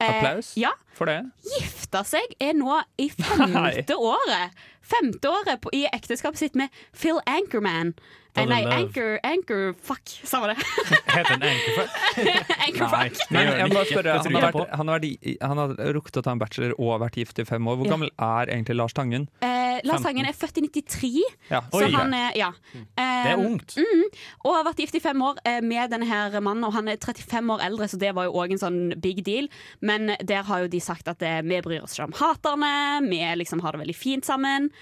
Eh, Applaus Ja. for det. Gifta seg er nå i femte året. Femte året på, i ekteskapet sitt med Phil Anchorman. Eh, nei. Anchor, Anchor Fuck, samme det. Heter han Anchorfuck? Anchorfuck. Men jeg må spørre, han har, vært, han, har vært, han har rukket å ta en bachelor og vært gift i fem år. Hvor Ja. gammel er egentlig Lars Tangen? Eh, Lars Tangen er født i 93, Ja. så han er ja. Det er ungt. Mm, og har vært gift i fem år eh, med denne her mannen, og han er 35 år eldre, så det var jo òg en sånn big deal. Men der har jo de sagt at eh, vi bryr oss ikke om haterne, vi liksom har det veldig fint sammen.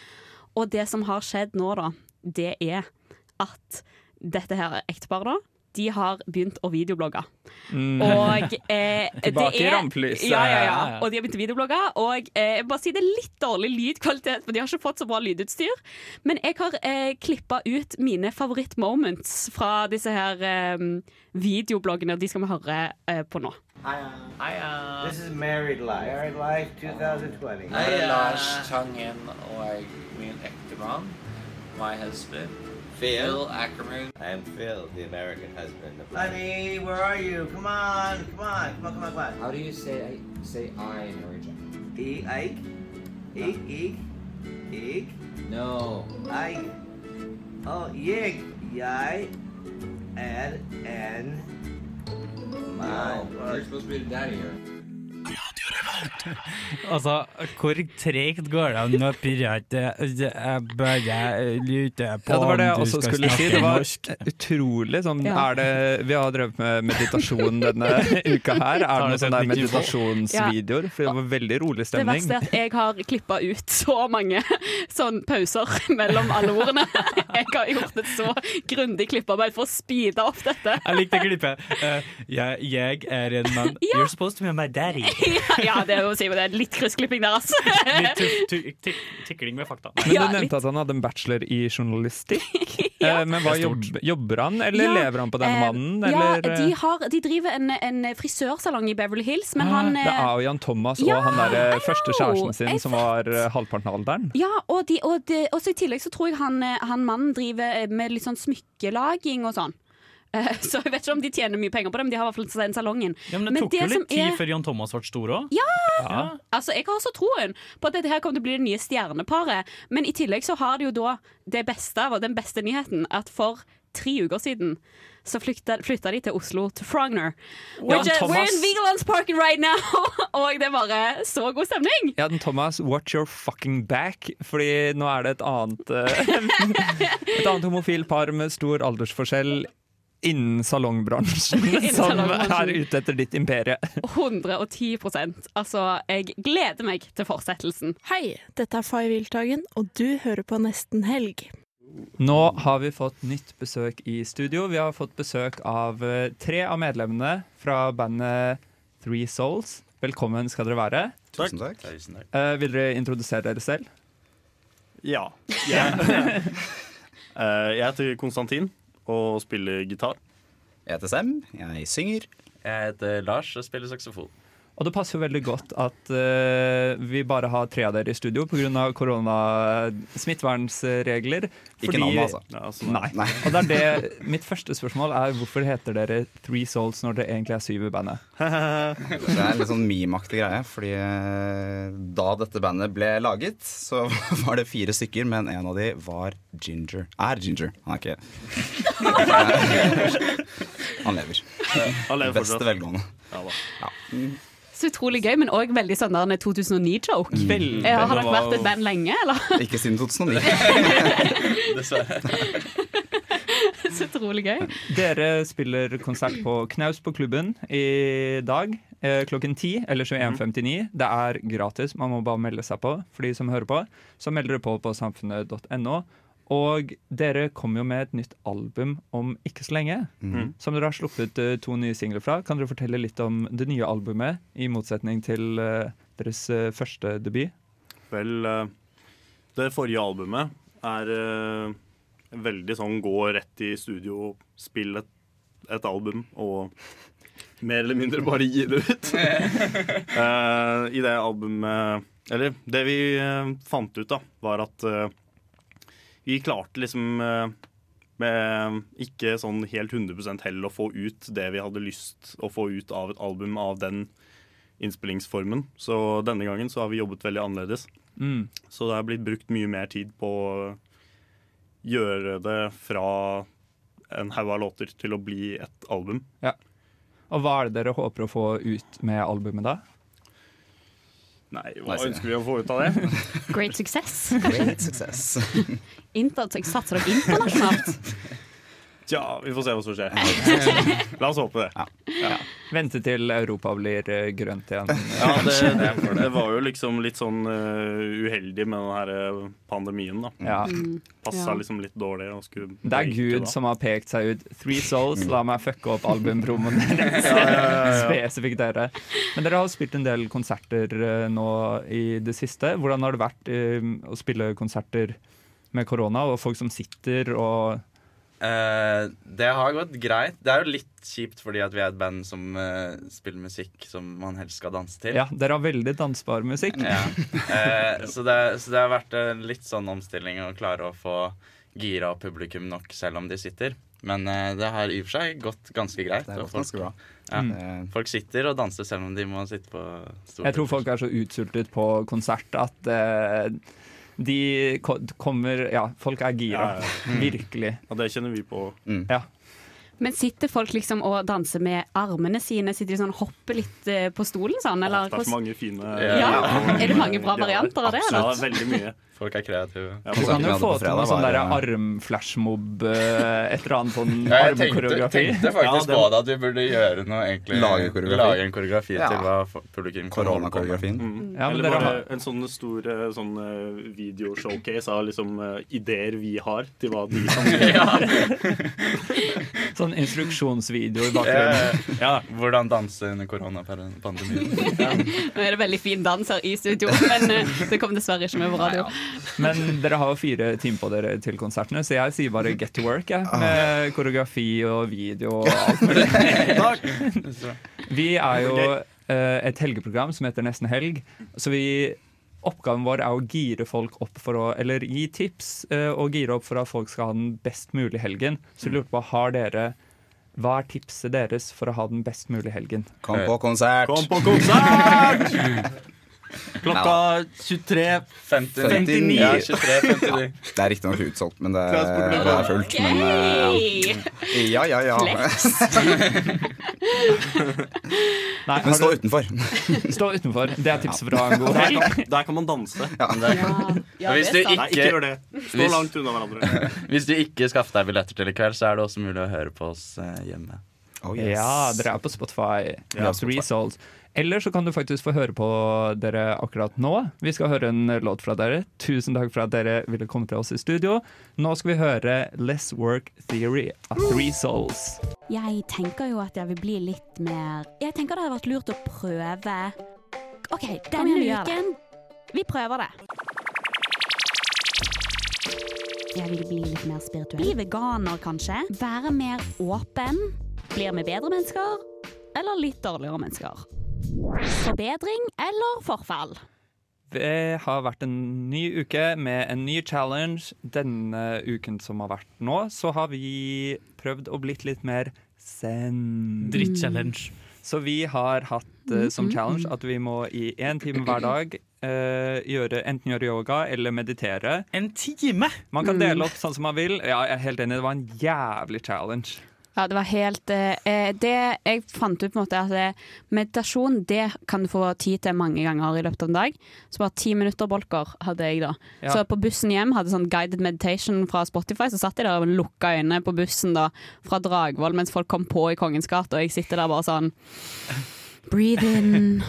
Og det som har skjedd nå, da, det er at dette her ekteparet, da, de har begynt å videoblogge. Mm. Og eh, Tilbake det i er- rampelyset. Ja, ja, ja. Ja, ja. Og de har begynt å videoblogge. Og eh, jeg bare si det er litt dårlig lydkvalitet, for de har ikke fått så bra lydutstyr. Men jeg har eh, klippa ut mine favorittmoments fra disse her eh, videobloggene, og de skal vi høre eh, på nå. Hiya. Hiya. This is Married Life. Married Life 2020. Her er Lars Tangen og min ektemann, my husband, Phil Ackerman. I am Phil, the American husband. Honey, where are you? Come on, come on, come on, come on, come on. How do you say say I in Norwegian? E, Eik, Eik, Eik, Eik. No. Eik. Oh, jeg, jeg, add N. No, you're supposed to be the daddy here. Altså, hvor tregt går det an å pirate Jeg bare lurer på Ja, det var det jeg om du også skal skulle si. Det var norsk. utrolig sånn Ja. er det, Vi har drevet med meditasjon denne uka her. Er det noen sånne meditasjonsvideoer? For det var veldig rolig stemning. Det verste er at jeg har klippa ut så mange sånn pauser mellom alle ordene. Jeg har gjort et så grundig klipparbeid for å speede opp dette. Jeg likte klippet. Uh, jeg, jeg er en mann You're supposed to be my daddy. Ja, det jo å si, men det er litt kryssklipping der, altså. Litt tikling med fakta. Men du nevnte at han hadde en bachelor i journalistikk. Eh, Men hva jobb, jobber han, eller Ja, lever han på denne eh, mannen? Ja, de, har, de driver en, en frisørsalong i Beverly Hills, men han det eh, er jo Jan Thomas Ja, og han der eh, første kjæresten sin som var eh, halvparten av alderen. Ja, og, de, og de, også i tillegg så tror jeg han, eh, han mannen driver eh, med litt sånn smykkelaging og sånn. Eh, Så jeg vet ikke om de tjener mye penger på det, men de har i hvert fall den salongen. Ja, men det tok jo som litt tid er- før Jan Thomas ble stor òg. Ja! Altså, Jeg har så troen på at dette her kommer til å bli det nye stjerneparet. Men i tillegg så har de jo da det beste av, og den beste nyheten, at for tre uker siden så flytta, flytta de til Oslo, til Frogner. Which, uh, we're Thomas. in Vigelandsparken right now! og det er bare så god stemning. Ja, den Thomas, watch your fucking back, fordi nå er det et annet eh, Et annet homofilt par med stor aldersforskjell innen salongbransjen Innen som er ute etter ditt imperie. 110% Altså, jeg gleder meg til fortsettelsen. Hei, dette er Fay Wiltagen, og du hører på Nesten Helg. Nå har vi fått nytt besøk i studio. Vi har fått besøk av eh, tre av medlemmene fra bandet Three Souls. Velkommen skal dere være. Tusen takk. Tusen takk. Eh, vil dere introdusere dere selv? Ja. Yeah. uh, jeg heter Konstantin og spiller gitar. Jeg heter Sem, jeg synger. Jeg heter Lars og spiller saksofon. Og det passer jo veldig godt at uh, vi bare har tre av dere i studio pga. koronasmittevernregler. Ikke navnet, altså. Ja, sånn er Nei. Og det er det, mitt første spørsmål er hvorfor heter dere Three Souls når dere egentlig er syv i bandet? Det er en litt sånn meme-aktig greie, fordi eh, da dette bandet ble laget, så var det fire stykker, men en av de var Ginger. Er Ginger. Han er ikke Han lever. Han lever. Beste velgående. Ja da. Ja. Så utrolig gøy, men òg veldig sånn der 2009-joke. Veldig. Har dere vært et band lenge, eller? Ikke siden 2009. Dessverre. Så utrolig gøy. Dere spiller konsert på Knaus på klubben i dag eh, klokken 10 eller 21.59. Det er gratis, man må bare melde seg på for de som hører på. Så melder dere på på samfunnet.no. Og dere kommer jo med et nytt album om ikke så lenge. Mm. Som dere har sluppet eh, to nye singler fra. Kan dere fortelle litt om det nye albumet, i motsetning til eh, deres eh, første debut? Vel, det forrige albumet er veldig sånn gå rett i studio, spill et, et album og mer eller mindre bare gi det ut. Eh, I det albumet Eller det vi fant ut, da, var at vi klarte liksom eh, med ikke sånn helt 100% hell å få ut det vi hadde lyst å få ut av et album av den innspillingsformen. Så denne gangen så har vi jobbet veldig annerledes. Mm. Så det er blitt brukt mye mer tid på å gjøre det fra en haug av låter til å bli et album. Ja. Og hva er det dere håper å få ut med albumet da? Nei, hva ønsker vi å få ut av det? Great success. Great success. Inter satser dere internasjonalt? Tja, vi får se hva som skjer. La oss håpe det. Ja. Vente til Europa blir eh, grønt igjen. Ja, det, det var jo liksom litt sånn eh, uheldig med den her eh, pandemien, da. Ja. Mm. Passa Ja. liksom litt dårlig. Og skulle Det er Gud da. som har pekt seg ut. Three Souls, la meg fucke opp albumpromoen deres. Ja, ja, ja, ja. Spesifikt dere. Men dere har spilt en del konserter nå i det siste. Hvordan har det vært å spille konserter med korona, og folk som sitter og Eh, det har gått greit. Det er jo litt kjipt fordi at vi er et band som uh, spiller musikk som man helst skal danse til. Ja, dere har veldig dansbar musikk. Ja. Uh, så, det, så det har vært en litt sånn omstilling å klare å få gira publikum nok selv om de sitter. Men det har i og for seg gått ganske greit. Det har gått ganske bra. Ja, Mm. Folk sitter og danser selv om de må sitte på stolen. Jeg tror folk er så utsultet på konsert at de kommer Ja, folk er gira. Ja, ja. Virkelig. Ja, det kjenner vi på. Ja. Men sitter folk liksom og danser med armene sine? Sitter de sånn hopper litt eh, på stolen sånn? Eller Det er så mange fine Ja. Er det mange bra varianter av det, Ja, veldig mye. Folk er kreative. Ja, Du kan jo få til noe sånn det- armflashmob, eh, et eller annet sånn Ja, jeg tenkte, armkoreografi. tenkte faktisk på det, at vi burde gjøre noe egentlig Lage koreografi. Lage en koreografi Ja. til hva publikum. Koronakoreografien. Mm. Ja, Eller bare har- en sånn stor eh, sånn videoshowcase av liksom ideer vi har til hva de kan gjøre. Sånn instruksjonsvideo i bakgrunnen. Ja, hvordan danse under koronapandemien. Nå er det veldig fin dans her i studio, men eh, det kommer dessverre ikke med på radio. Men dere har jo fire timer på dere til konsertene, så jeg sier bare get to work, jeg. Med koreografi og video og alt mulig. Vi er jo eh, et helgeprogram som heter Nesten helg, så vi Oppgaven vår er å gire folk opp for å Eller gi tips eh, og gire opp for at folk skal ha den best mulige helgen. Så jeg lurte på, har dere Hva er tipset deres for å ha den best mulige helgen? Kom på konsert! Kom på konsert! Klokka 23.59. Ja, 23.59. Det er riktignok utsolgt, men det, det er fullt. Men eh, ja, ja, ja. Nei, Men stå du- utenfor. Stå utenfor. Det er tipset fra en god helg. kan, der kan man danse. Og hvis du Nei, ikke ikke, gjør det. Stå hvis- langt unna hverandre. hvis du ikke skaffer deg billetter til i kveld, så er det også mulig å høre på oss eh, hjemme. Ja, dere er på Spotify. Ja. Eller så kan du faktisk få høre på dere akkurat nå. Vi skal høre en låt fra dere. Tusen takk for at dere ville komme til oss i studio. Nå skal vi høre Less Work Theory av Three Souls. Jeg tenker jo at jeg vil bli litt mer Jeg tenker det hadde vært lurt å prøve OK, denne uken Vi prøver det. Jeg vil bli litt mer spirituell. Bli veganer, kanskje. Være mer åpen. Blir vi bedre mennesker? Eller litt dårligere mennesker? Forbedring eller forfall? Det har vært en ny uke med en ny challenge. Denne uken som har vært nå, så har vi prøvd å blitt litt mer zen. Dritt-challenge. Så vi har hatt uh, som Mm, mm, challenge mm. at vi må i én time hver dag uh, gjøre, enten gjøre yoga eller meditere. En time?! Man kan Mm. dele opp sånn som man vil. Ja, jeg er helt enig, det var en jævlig challenge. Ja, det var helt eh, eh, Det jeg fant ut, på en måte, at eh, meditasjon det kan du få tid til mange ganger i løpet av en dag. Så bare ti minutter bolker hadde jeg da. Ja. Så på bussen hjem hadde sånn guided meditation fra Spotify. Så satt jeg der og lukka øynene på bussen da fra Dragvoll mens folk kom på i Kongens gate, og jeg sitter der bare sånn Breathe in,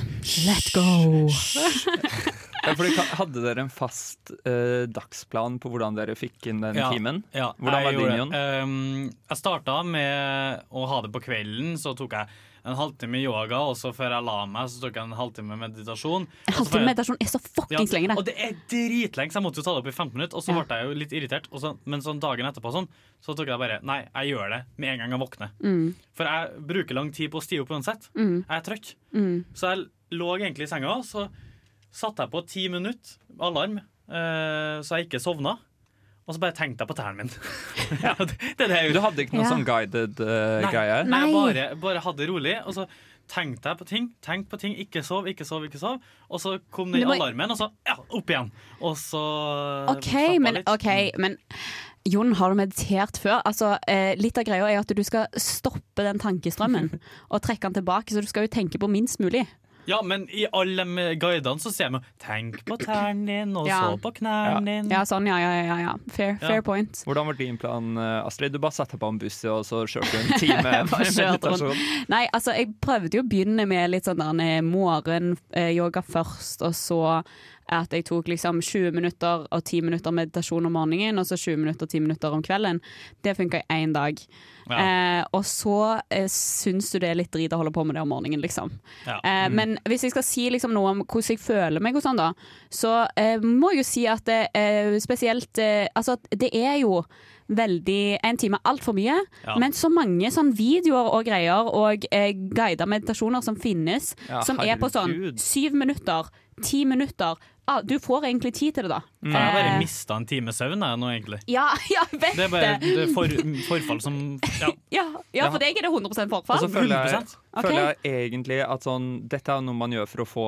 let go. Ja, fordi, hadde dere en fast eh, dagsplan på hvordan dere fikk inn den Ja, timen? Ja, hvordan jeg var din, gjorde Jon? det. Um, jeg starta med å ha det på kvelden, så tok jeg en halvtime yoga, og så før jeg la meg, så tok jeg en halvtime meditasjon. En halvtime meditasjon er så fuckings lenge, det. Og det er dritlenge, så jeg måtte jo ta det opp i 15 minutter, og så Ja. ble jeg jo litt irritert. Og så, men sånn dagen etterpå sånn, så tok jeg bare Nei, jeg gjør det med en gang jeg våkner. Mm. For jeg bruker lang tid på å stige opp uansett. Mm. Jeg er trøtt. Mm. Så jeg lå egentlig i senga, så satte jeg på ti minutter alarm, eh, så jeg ikke sovna. Og så bare tenkte jeg på tærne min. ja, det, det er det Du hadde ikke noe Ja. sånn guided uh, Nei, greie? nei, jeg bare, bare hadde det rolig. Og så tenkte jeg på ting, tenkte på ting, ikke sov, ikke sov, ikke sov. Og så kom den må- alarmen, og så ja, opp igjen. Og så OK, men, okay men Jon, har du meditert før? Altså, eh, litt av greia er at du skal stoppe den tankestrømmen og trekke den tilbake, så du skal jo tenke på minst mulig. Ja, men i alle de guidene så ser vi 'tenk på tærne din', og Ja. så på knærne dine. Ja, sånn, ja, ja, ja. ja. Fair, Ja. fair point. Hvordan var din plan, eh, Astrid? Du bare satte på en buss og så kjørte du en time med Bare kjørte rundt. meditasjon? Nei, altså, jeg prøvde jo å begynne med litt sånn der morgen-yoga først, og så at jeg tok liksom 20 minutter og 10 minutter meditasjon om morgenen, og så 20 minutter og 10 minutter om kvelden. Det funka i én dag. Ja. Eh, og så eh, syns du det er litt drit å holde på med det om morgenen, liksom. Ja. Eh, Mm. Men hvis jeg skal si liksom noe om hvordan jeg føler meg, og sånn da, så eh, må jeg jo si at det er spesielt eh, Altså, det er jo veldig En time er altfor mye, Ja. men så mange sånn videoer og greier og eh, guida meditasjoner som finnes, som er på sånn syv minutter, ti minutter. Ah, du får egentlig tid til det, da. Jeg har bare Eh, mista en times søvn jeg, nå, egentlig. ja, ja, jeg vet Det er bare det. er for, forfall som ja. Ja, ja, for deg er det 100 forfall. Og så føler jeg, 100%. Ok. føler jeg egentlig at sånn Dette er noe man gjør for å få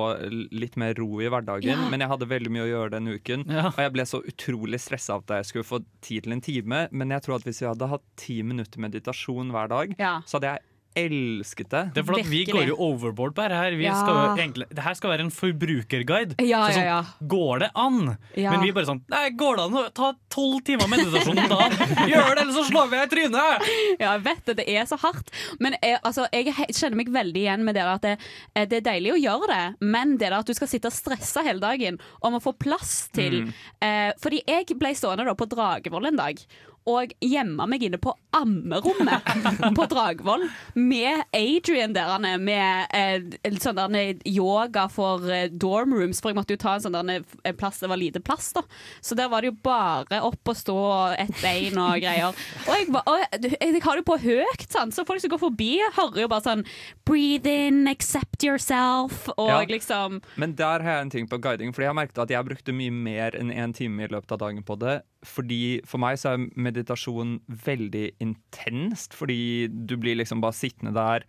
litt mer ro i hverdagen, Ja. men jeg hadde veldig mye å gjøre denne uken. Og jeg ble så utrolig stressa at jeg skulle få tid til en time. Men jeg tror at hvis vi hadde hatt ti minutter meditasjon hver dag, så hadde jeg elsket det. Det er for at Vi går jo overboard på dette. her Vi Ja. skal jo egentlig, det her skal være en forbrukerguide. Ja, Så sånn, ja, ja. Går det an? Ja. Men vi bare sånn Nei, går det an å ta tolv timer meditasjon da? Gjør det, eller så slår vi deg i trynet! Ja, jeg vet det. Det er så hardt. Men jeg, altså, jeg kjenner meg veldig igjen med det at det, eh, det er deilig å gjøre det, men det der at du skal sitte og stresse hele dagen om å få plass til Mm. eh, Fordi jeg ble stående da på Dragevoll en dag. Og gjemme meg inne på ammerommet på Dragvoll med Adrian der han er, med eh, sånn der yoga for eh, dorm rooms. For jeg måtte jo ta en sånn der en plass det var lite plass, da. Så der var det jo bare opp og stå og ett bein og greier. Og jeg, var, og jeg, jeg har det jo på høyt, sant? så folk som går forbi, hører jo bare sånn Breathe in, accept yourself, og Ja. liksom Men der har jeg en ting på guiding, fordi jeg har merket at jeg brukte mye mer enn én time i løpet av dagen på det. Fordi For meg så er meditasjon veldig intenst, fordi du blir liksom bare sittende der.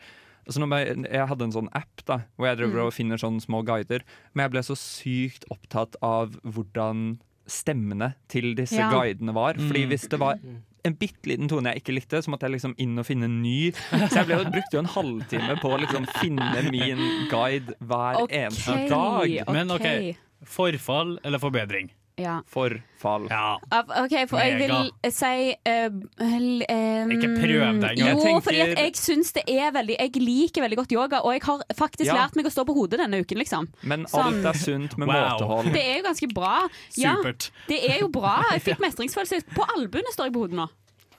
Altså når jeg, jeg hadde en sånn app da hvor jeg driver Mm. og finner sånne små guider, men jeg ble så sykt opptatt av hvordan stemmene til disse Ja. guidene var. Fordi Mm. hvis det var en bitte liten tone jeg ikke likte, så måtte jeg liksom inn og finne en ny. Så jeg ble, brukte jo en halvtime på å liksom finne min guide hver okay, eneste dag. Men OK, forfall eller forbedring? Ja. Forfall. Ja. OK, for jeg vil si uh, l, um, Ikke prøv deg engang. Jo, Jeg tenker- fordi jeg syns det er veldig Jeg liker veldig godt yoga, og jeg har faktisk Ja. lært meg å stå på hodet denne uken, liksom. Men Sånn. alt er sunt med Wow. måtehold. Det er jo ganske bra. Ja, det er jo bra. Jeg fikk mestringsfølelse. På albuene står jeg på hodet nå.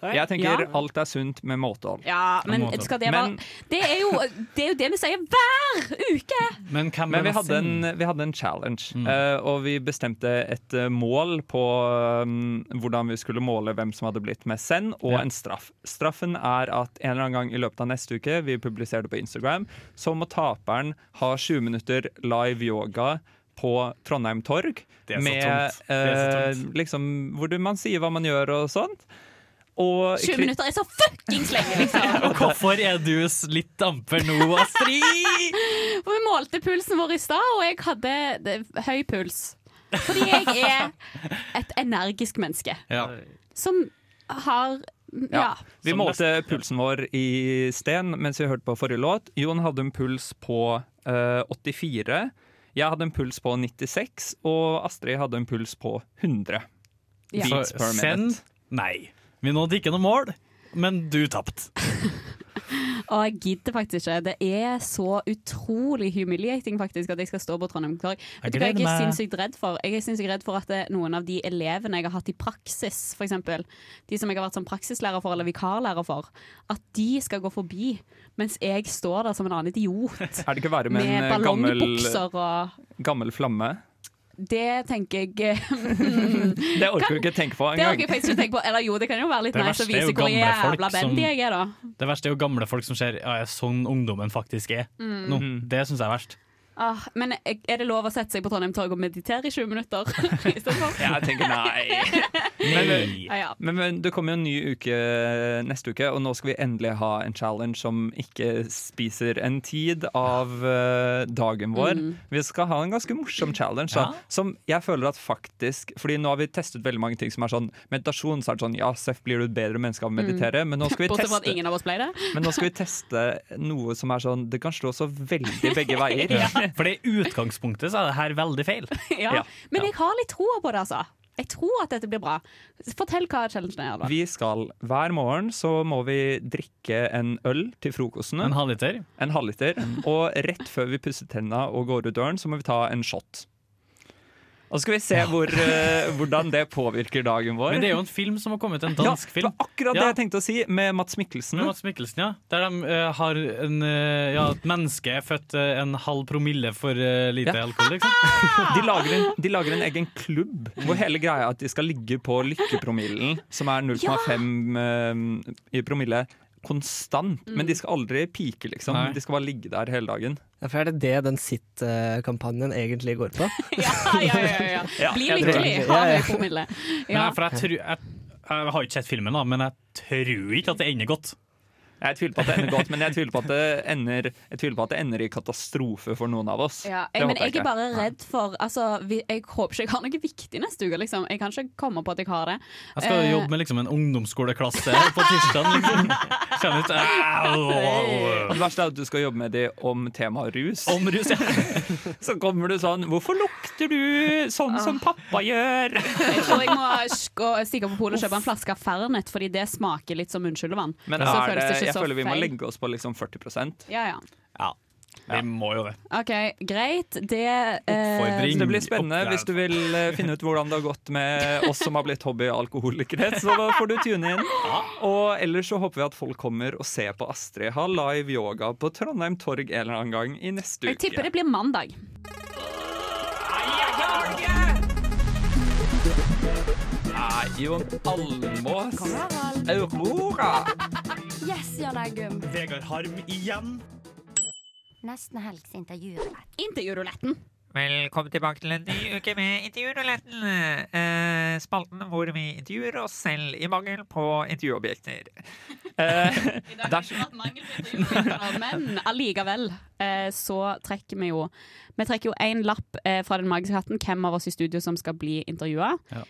Jeg tenker Ja. alt er sunt med måtehold. Ja, men måte. skal det være Men- det er, jo, det er jo det vi sier hver uke! Men hvem Men vi hadde en, vi hadde en challenge, eh, og vi bestemte et eh, mål på um, hvordan vi skulle måle hvem som hadde blitt mest send, og Ja. en straff. Straffen er at en eller annen gang i løpet av neste uke, vi publiserer det på Instagram, så må taperen ha 20 minutter live yoga på Trondheim Torg. Det er så med, tungt. Det er så eh, tungt. liksom, hvor du- man sier hva man gjør og sånt. Og 20 minutter er så fuckings lenge, liksom! Og hvorfor er du litt damper nå, Astrid? For vi målte pulsen vår i stad, og jeg hadde det, høy puls. Fordi jeg er et energisk menneske Ja. som har Ja. Ja. Vi Som målte pulsen vår i sten mens vi hørte på forrige låt. Jon hadde en puls på uh, 84. Jeg hadde en puls på 96, og Astrid hadde en puls på 100 Ja. beats per Send? minute. Nei. Vi nådde ikke noe mål, men du tapte. Og jeg gidder faktisk ikke. Det er så utrolig humiliating faktisk at jeg skal stå på Trondheim Torg. Vet du hva jeg er sinnssykt redd for? Jeg er sinnssykt redd for at noen av de elevene jeg har hatt i praksis, f.eks., de som jeg har vært som praksislærer for eller vikarlærer for, at de skal gå forbi mens jeg står der som en annen idiot. Er det ikke verre med, Med en eh, gammel, ballongbukser og gammel flamme? Det tenker jeg Det orker du ikke tenke på Det orker engang. jeg tenke på. Eller jo, det kan jo være litt Det nice å vise hvor jævla bendy jeg er, da. Det verste er jo gamle folk som ser ja, ja, sånn ungdommen faktisk er. Mm. Nå, det syns jeg er verst. Ah, men er det lov å sette seg på Trondheim Torg og meditere i 20 minutter? ja, Jeg tenker nei. Men, Ja, ja. men, men det kommer jo en ny uke neste uke, og nå skal vi endelig ha en challenge som ikke spiser en tid av uh, dagen vår. Mm. Vi skal ha en ganske morsom challenge, da, som jeg føler at faktisk Fordi nå har vi testet veldig mange ting som er sånn meditasjon, så er det sånn ja, Seff blir du et bedre menneske av å meditere, men nå skal vi Mm. Teste ingen av oss ble det. men nå skal vi teste noe som er sånn Det kan slå så veldig begge veier. For i utgangspunktet så er det her veldig feil. Ja. Ja. Men jeg har litt troa på det, altså. Jeg tror at dette blir bra. Fortell hva challengen er. Da. Vi skal Hver morgen så må vi drikke en øl til frokostene. En halvliter. En halvliter. Og rett før vi pusser tenna og går ut døren, så må vi ta en shot. Og så skal vi se hvor, uh, hvordan det påvirker dagen vår. Men det er jo en film som har kommet, en dansk ja, film. Det var akkurat det Ja. jeg tenkte å si, med Mats Mikkelsen. Med Mats Mikkelsen, ja. Der de uh, har en, uh, ja, et menneske født en halv promille for lite Ja. alkohol, liksom. De lager, en, de lager en egen klubb hvor hele greia er at de skal ligge på lykkepromillen, som er 0,5 eh, i promille, konstant. Men de skal aldri pike, liksom. Nei. De skal bare ligge der hele dagen. Ja, for er det det den Sitt-kampanjen egentlig går på? ja, ja, ja, ja. Ja, Bli lykkelig, ha Ja, ja. høy promille. Ja. for jeg, tror, jeg, jeg har ikke sett filmen, da, men jeg tror ikke at det ender godt. Jeg tviler på at det ender godt, men jeg tviler på at det ender, jeg på at det ender i katastrofe for noen av oss. Ja, jeg, men jeg, jeg er bare redd for altså, vi, Jeg håper ikke jeg har noe viktig neste uke. Liksom. Jeg kan ikke komme på at jeg har det. Jeg skal uh, jobbe med liksom, en ungdomsskoleklasse på tirsdag. Liksom. Kjenner ut det verste er at du skal jobbe med det om temaet rus. Om rus, ja. Så kommer du sånn 'Hvorfor lukter du sånn som pappa gjør?' Jeg tror jeg må stikke på polet og kjøpe en flaske Fernet, fordi det smaker litt som munnskyldevann. Men er det, jeg så føler vi må feil. legge oss på liksom 40 Ja, ja. Ja, vi må jo det. OK, greit. Det eh, Så det blir spennende. Hvis du vil eh, finne ut hvordan det har gått med oss som har blitt hobbyalkoholikere, så da får du tune inn. Og ellers så håper vi at folk kommer og ser på Astrid ha live yoga på Trondheim Torg en eller annen gang i neste Jeg uke. tipper det blir mandag. Nei, Jon Almås. Aurora. Yes, Jan Eggum. Vegard Harm igjen. Nesten helgs intervjurulett. Intervjuruletten. Velkommen tilbake til en ny uke med Intervjuruletten. Eh, spalten hvor vi intervjuer oss selv i mangel på intervjuobjekter. Eh, Men allikevel eh, så trekker vi jo Vi trekker jo én lapp eh, fra Den magiske hatten hvem av oss i studio som skal bli intervjua. Ja.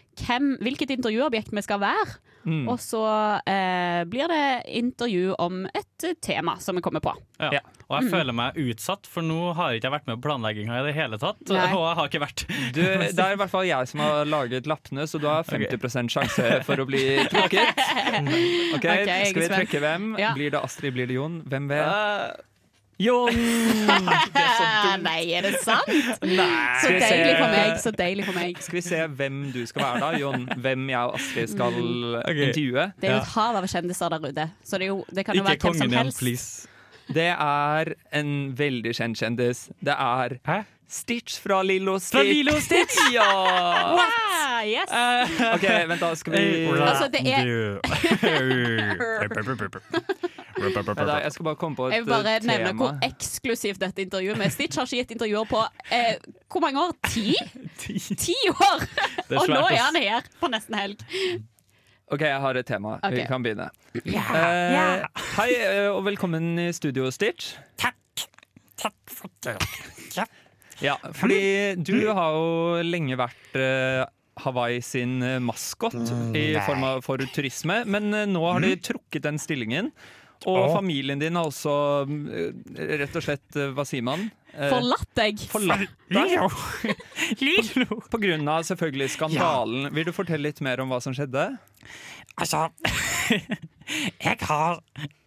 Hvilket intervjuobjekt vi skal være. Mm. Og så eh, blir det intervju om et eh, tema som vi kommer på. Ja. Og jeg Mm. føler meg utsatt, for nå har ikke jeg vært med på planlegginga i det hele tatt. Nei. Og jeg har ikke vært Du, det er i hvert fall jeg som har laget lappene, så du har 50% sjanse for å bli trukket. Ok, okay, er Skal vi trekke hvem? Ja. Blir det Astrid, blir det Jon? Hvem vet? Jon! Nei, er det sant? Nei. Så deilig for meg. Så deilig for meg. Skal vi se hvem du skal være da, Jon? Hvem jeg og Astrid skal intervjue? Det er jo et hav av kjendiser der ute, så det, er jo, det kan jo være hvem som helst. Det er en veldig kjent kjendis. Det er Stitch fra Lilo Stitch. Fra Lilo Stitch? ja! What? yes. Uh, OK, vent, da. Skal vi Altså, det er Jeg skal bare komme på et tema. Jeg vil bare eh, nevne tema. hvor eksklusivt dette intervjuet med Stitch har ikke gitt intervjuer på eh, hvor mange år? Ti? Ti år! Og nå er han her på nesten helg. OK, jeg har et tema. Vi kan begynne. Yeah. Eh, yeah. Hei, eh, og velkommen i studio, Stitch. Takk Takk for Ja, fordi du har jo lenge vært eh, Hawaii sin eh, maskot i form av for turisme, men nå har de trukket den stillingen. Og oh. familien din har også eh, rett og slett, eh, hva sier man? Eh, Forlatt deg. Forlatt deg. På grunn av selvfølgelig skandalen. Vil du fortelle litt mer om hva som skjedde? Altså Jeg har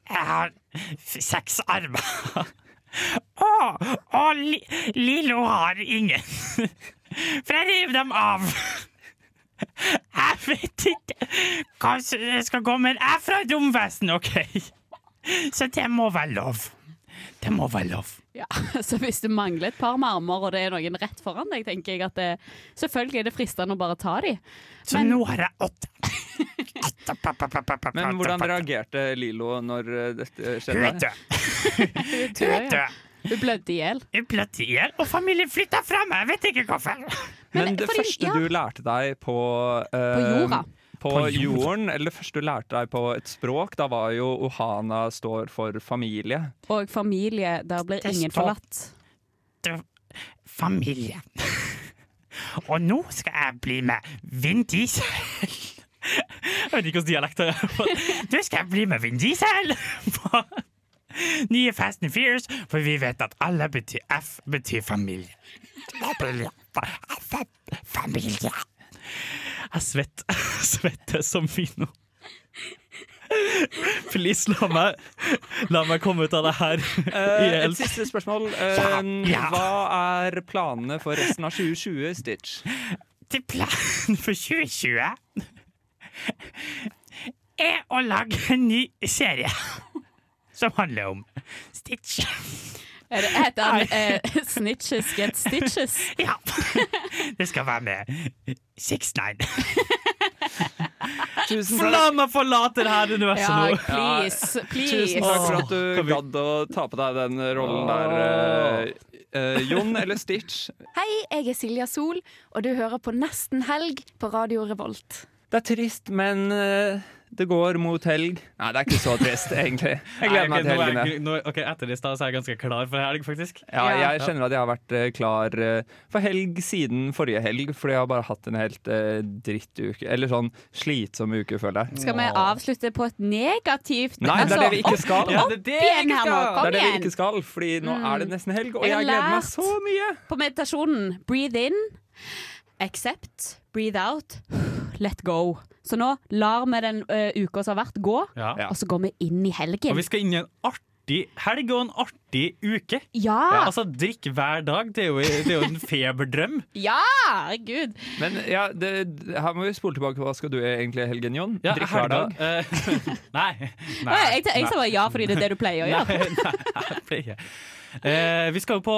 Jeg har seks armer. Og, og Li Lilo har ingen. For jeg rev dem av. Jeg vet ikke hva som skal gå, med. jeg er fra et romvesen, OK? Så det må være lov. Det må være lov. Ja, så hvis du mangler et par med armer, og det er noen rett foran deg, tenker jeg at det, selvfølgelig er det fristende å bare ta de. Så nå har jeg åtte. Men hvordan reagerte Lilo når eh, dette skjedde? Hun er død. Hun blødde i hjel. Hun blødde i hjel, og familien flytta fra meg. Jeg vet ikke hvorfor. Men, det fordi- første ja. du lærte deg på uh, På jorda. På, På jorden, eller det første du lærte deg på et språk, da var jo Ohana står for familie. Og familie, der blir Det ingen står- forlatt. Familie. Og nå skal jeg bli med Vin Diesel. Jeg vet ikke hvilken dialekt det er. Nå skal jeg bli med Vin Diesel på nye Fast and Fierce, for vi vet at alle betyr F betyr familie. Familie. Jeg svetter, svetter som fino. Please, la meg, la meg komme ut av det her. Uh, et siste spørsmål. Uh. Hva er planene for resten av 2020, Stitch? til planen for 2020 er å lage en ny serie som handler om Stitch. Er det, et han eh, Snitches Get Stitches? Ja. Det skal være med Six Nine. Tusen La meg forlate det her universet Ja, nå! please, please. Tusen takk for at du gadd å ta på deg den rollen der, eh, eh, Jon eller Stitch. Hei, jeg er Silja Sol, og du hører på Nesten helg på Radio Revolt. Det er trist, men eh, det går mot helg. Nei, det er ikke så trist, egentlig. Jeg gleder meg til nå er helgene. jeg- nå- ok, Etter i stad er jeg ganske klar for helg, faktisk. Ja, jeg kjenner at jeg har vært eh, klar eh, for helg siden forrige helg, fordi jeg har bare hatt en helt eh, drittuke. Eller sånn slitsom uke, føler jeg. Skal vi avslutte på et negativt Nei, det er det vi ikke skal. opp- det er det igjen her nå, Det er det vi ikke skal, fordi nå Mm. er det nesten helg, og Jeg jeg gleder meg så mye. På meditasjonen breathe in, accept, breathe out, let go. Så nå lar vi den uh, uka som har vært, gå, Ja. og så går vi inn i helgen. Og vi skal inn i en artig helg og en artig uke. Ja. Altså, Drikk hver dag, det er jo, det er jo en feberdrøm. Ja, herregud. Men ja, det, her må vi spole tilbake. Hva skal du egentlig i helgen, Jon? Ja, Drikke hver dag? eh, nei. Jeg jeg jeg sa bare ja fordi det er det du pleier å gjøre. Nei, nei, jeg pleier. Eh, vi skal jo på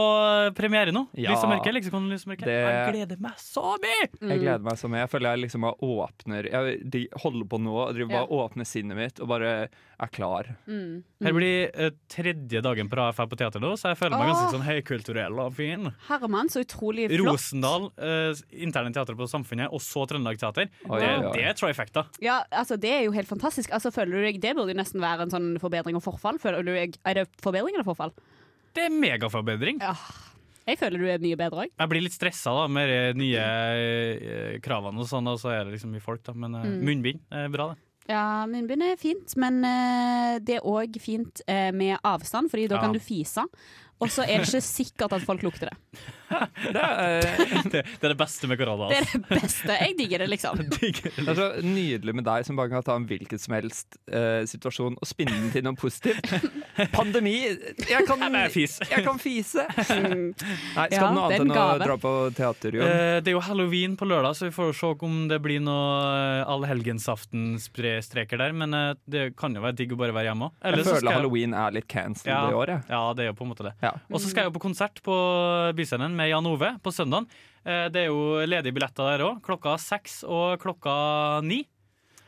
premiere nå. Ja. Lys og mørke. Leksikon Lys og mørke. Det- Jeg gleder meg så mye! Jeg gleder meg så mye. Jeg føler jeg liksom bare åpner Jeg de holder på nå og driver bare Ja. åpner sinnet mitt og bare er klar. Mm. Her blir eh, tredje dagen på rad jeg på teater nå, så jeg føler meg Åh. ganske sånn høykulturell og fin. Herman, så utrolig flott. Rosendal, eh, interne teater på Samfunnet, og så Trøndelag Teater. Oi, det, oi. det er trifecta. Ja, altså Det er jo helt fantastisk. Altså føler du deg, Det burde jo nesten være en sånn forbedring og forfall. Føler du deg, er det forbedring eller forfall? Det er megaforbedring. Jeg føler du er mye bedre òg. Jeg blir litt stressa da, med de nye eh, kravene, og sånn, og så er det liksom mye folk. da Men eh, Mm. munnbind er bra, det. Ja, munnbind er fint, men eh, det er òg fint eh, med avstand, Fordi da Ja. kan du fise. Og så er det ikke sikkert at folk lukter det. Det er, det, det er det beste med korona. Det er altså. det beste. Jeg digger det, liksom. Det er så nydelig med deg som bare kan ta en hvilken som helst uh, situasjon og spinne den til noe positivt. Pandemi Jeg kan, jeg kan fise! Nei, skal Ja, du noe annet enn å dra på teater, Jon? Uh, det er jo halloween på lørdag, så vi får se om det blir noe allhelgensaften-streker der. Men uh, det kan jo være digg å bare være hjemme òg. Jeg føler halloween er litt cancelled ja, i år, jeg. Ja, det er jo på en måte det. Ja. Og så skal jeg jo på konsert på Byscenen med Jan Ove på søndag. Eh, Det er jo ledige billetter der òg. Klokka seks og klokka ni.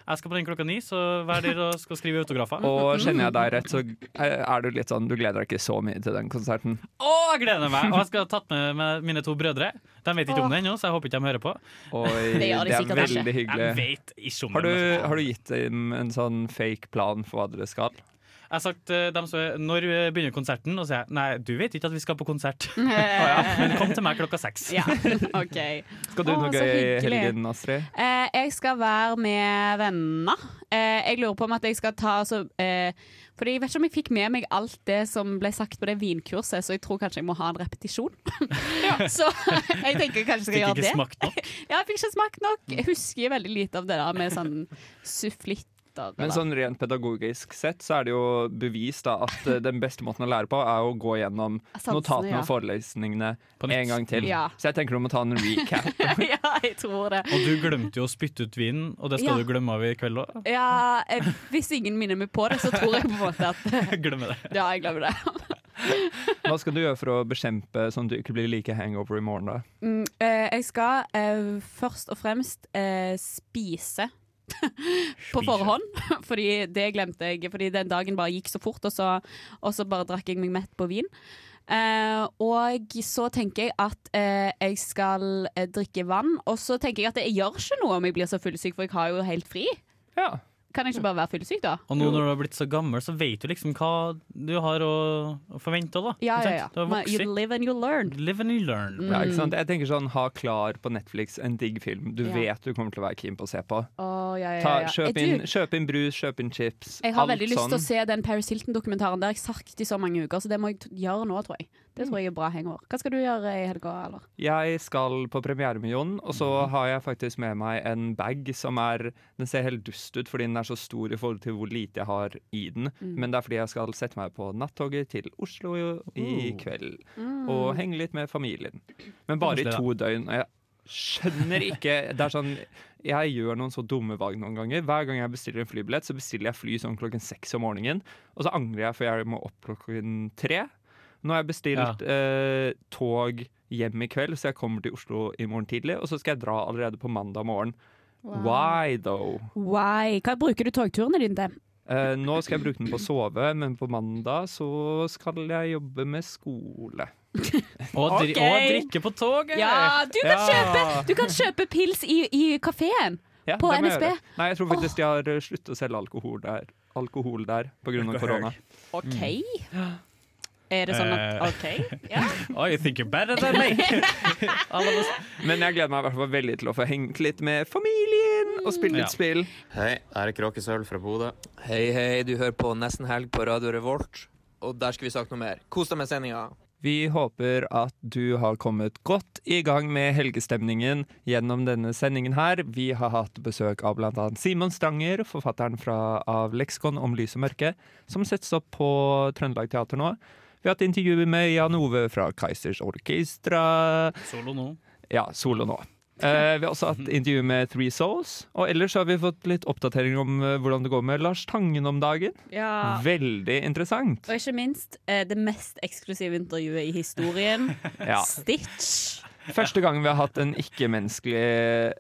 Jeg skal på den klokka ni, så vær der og skal skrive autografer. Og kjenner jeg deg rett, så er du litt sånn Du gleder deg ikke så mye til den konserten? Å, jeg gleder meg! Og jeg skal ha tatt med, med mine to brødre. De vet ikke om det ennå, så jeg håper ikke de hører på. Oi, Det gjør det er veldig hyggelig. Har, du, har du gitt dem en sånn fake plan for hva dere skal? Jeg har sagt de dem så, Når begynner konserten? Og så sier jeg nei, du vet ikke at vi skal på konsert. oh, ja, men kom til meg klokka seks. Ja, ok Skal du Å, noe gøy i helgen, Astrid? Eh, jeg skal være med venner. Eh, jeg lurer på om at jeg skal ta så, eh, Fordi Jeg vet ikke om jeg fikk med meg alt det som ble sagt på det vinkurset, så jeg tror kanskje jeg må ha en repetisjon. så jeg tenker kanskje jeg skal Fikk ikke smakt nok? ja, jeg fikk ikke smakt nok. Jeg husker veldig lite av det der med sånn sufflitter. Men sånn rent pedagogisk sett så er det jo bevis da at eh, den beste måten å lære på, er å gå gjennom Sansene, notatene ja. og forelesningene en gang til. Ja. Så jeg tenker du må ta en recap. ja, jeg tror det. Og du glemte jo å spytte ut vinen, og det skal Ja. du glemme av i kveld òg. Ja, eh, Hvis ingen minner meg på det, så tror jeg på en måte at Glemmer det. Ja, jeg glemmer det. Hva skal du gjøre for å bekjempe sånn at du ikke blir like hangover i morgen, da? Mm, eh, jeg skal eh, først og fremst eh, spise. på forhånd, fordi det glemte jeg. Fordi den dagen bare gikk så fort, og så, og så bare drakk jeg meg mett på vin. Eh, og så tenker jeg at eh, jeg skal eh, drikke vann. Og så tenker jeg at jeg gjør ikke noe om jeg blir så fullsyk, for jeg har jo helt fri. Kan jeg ikke bare være fyllesyk, da? Og nå når du har blitt så gammel, så vet du liksom hva du har å, å forvente. da Ja, ja, ja. Du har Men. You live and you learn. Live and you learn. Ja, ikke sant? Jeg tenker sånn, Ha klar på Netflix en digg film du Ja. vet du kommer til å være keen på å se på. Oh, ja, ja, Ta, ja. kjøp, Er inn, du- kjøp inn brus, kjøp inn chips. Jeg har alt veldig lyst til å sånn. se den Paris Hilton-dokumentaren. Det har jeg sagt i så mange uker, så det må jeg t- gjøre nå, tror jeg. Det tror jeg er bra hangover. Hva skal du gjøre i helga, eller? Jeg skal på premiere med Jon, og så har jeg faktisk med meg en bag som er Den ser helt dust ut fordi den er så stor i forhold til hvor lite jeg har i den. Mm. Men det er fordi jeg skal sette meg på nattoget til Oslo i, i Oh. kveld. Mm. Og henge litt med familien. Men bare i to døgn. Og jeg skjønner ikke Det er sånn Jeg gjør noen så dumme valg noen ganger. Hver gang jeg bestiller en flybillett, så bestiller jeg fly sånn klokken seks om morgenen. Og så angrer jeg for jeg må opp klokken tre. Nå har jeg bestilt eh, tog hjem i kveld, så jeg kommer til Oslo i morgen tidlig. Og så skal jeg dra allerede på mandag morgen. Why though? Why? Hva bruker du togturene dine til? Eh, nå skal jeg bruke den på å sove, men på mandag så skal jeg jobbe med skole. Og, dri okay. og drikke på toget! Ja, du kan, Ja. Kjøpe, du kan kjøpe pils i, i kafeen Ja, på NSB? jeg. Nei, jeg tror faktisk de har eh, sluttet å selge alkohol der, alkohol der på grunn av korona. OK. Er det sånn at Eh. OK? Ja. Oh, you think you're better than me? Men jeg gleder meg i hvert fall veldig til å få hengt litt med familien og spille litt Ja. spill. Hei, her er Kråkesølv fra Bodø. Hei, hei, du hører på Nesten Helg på Radio Revolt. Og der skal vi snakke noe mer. Kos deg med sendinga. Vi håper at du har kommet godt i gang med helgestemningen gjennom denne sendingen her. Vi har hatt besøk av bl.a. Simon Stanger, forfatteren fra, av Leksikon om lys og mørke, som settes opp på Trøndelag Teater nå. Vi har hatt intervju med Jan Ove fra Kaizers Orkestra. Solo nå. Ja, solo nå. Eh, vi har også hatt intervju med Three Souls. Og ellers har vi fått litt oppdatering om eh, hvordan det går med Lars Tangen om dagen. Ja. Veldig interessant. Og ikke minst eh, det mest eksklusive intervjuet i historien. Ja. Stitch. Første gang vi har hatt en ikke-menneskelig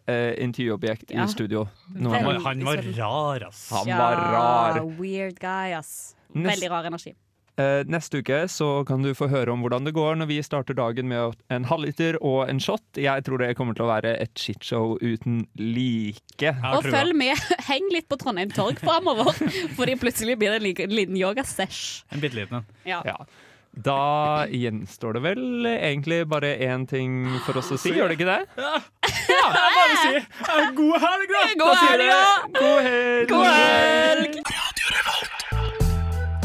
eh, intervjuobjekt Ja. i studio. Han var, han var rar, ass. Han var rar. Weird guy, ass. Nest- Veldig rar energi. Eh, neste uke så kan du få høre om hvordan det går når vi starter dagen med en halvliter og en shot. Jeg tror det kommer til å være et shitshow uten like. Og følg med. Heng litt på Trondheim Torg framover, fordi plutselig blir det en liten- liten yoga-sesh. En bitte liten en. Ja. Da gjenstår det vel egentlig bare én ting for oss å si, gjør det ikke det? Ja, jeg bare sier eh, god helg, da! God Da God helg! God helg! God helg!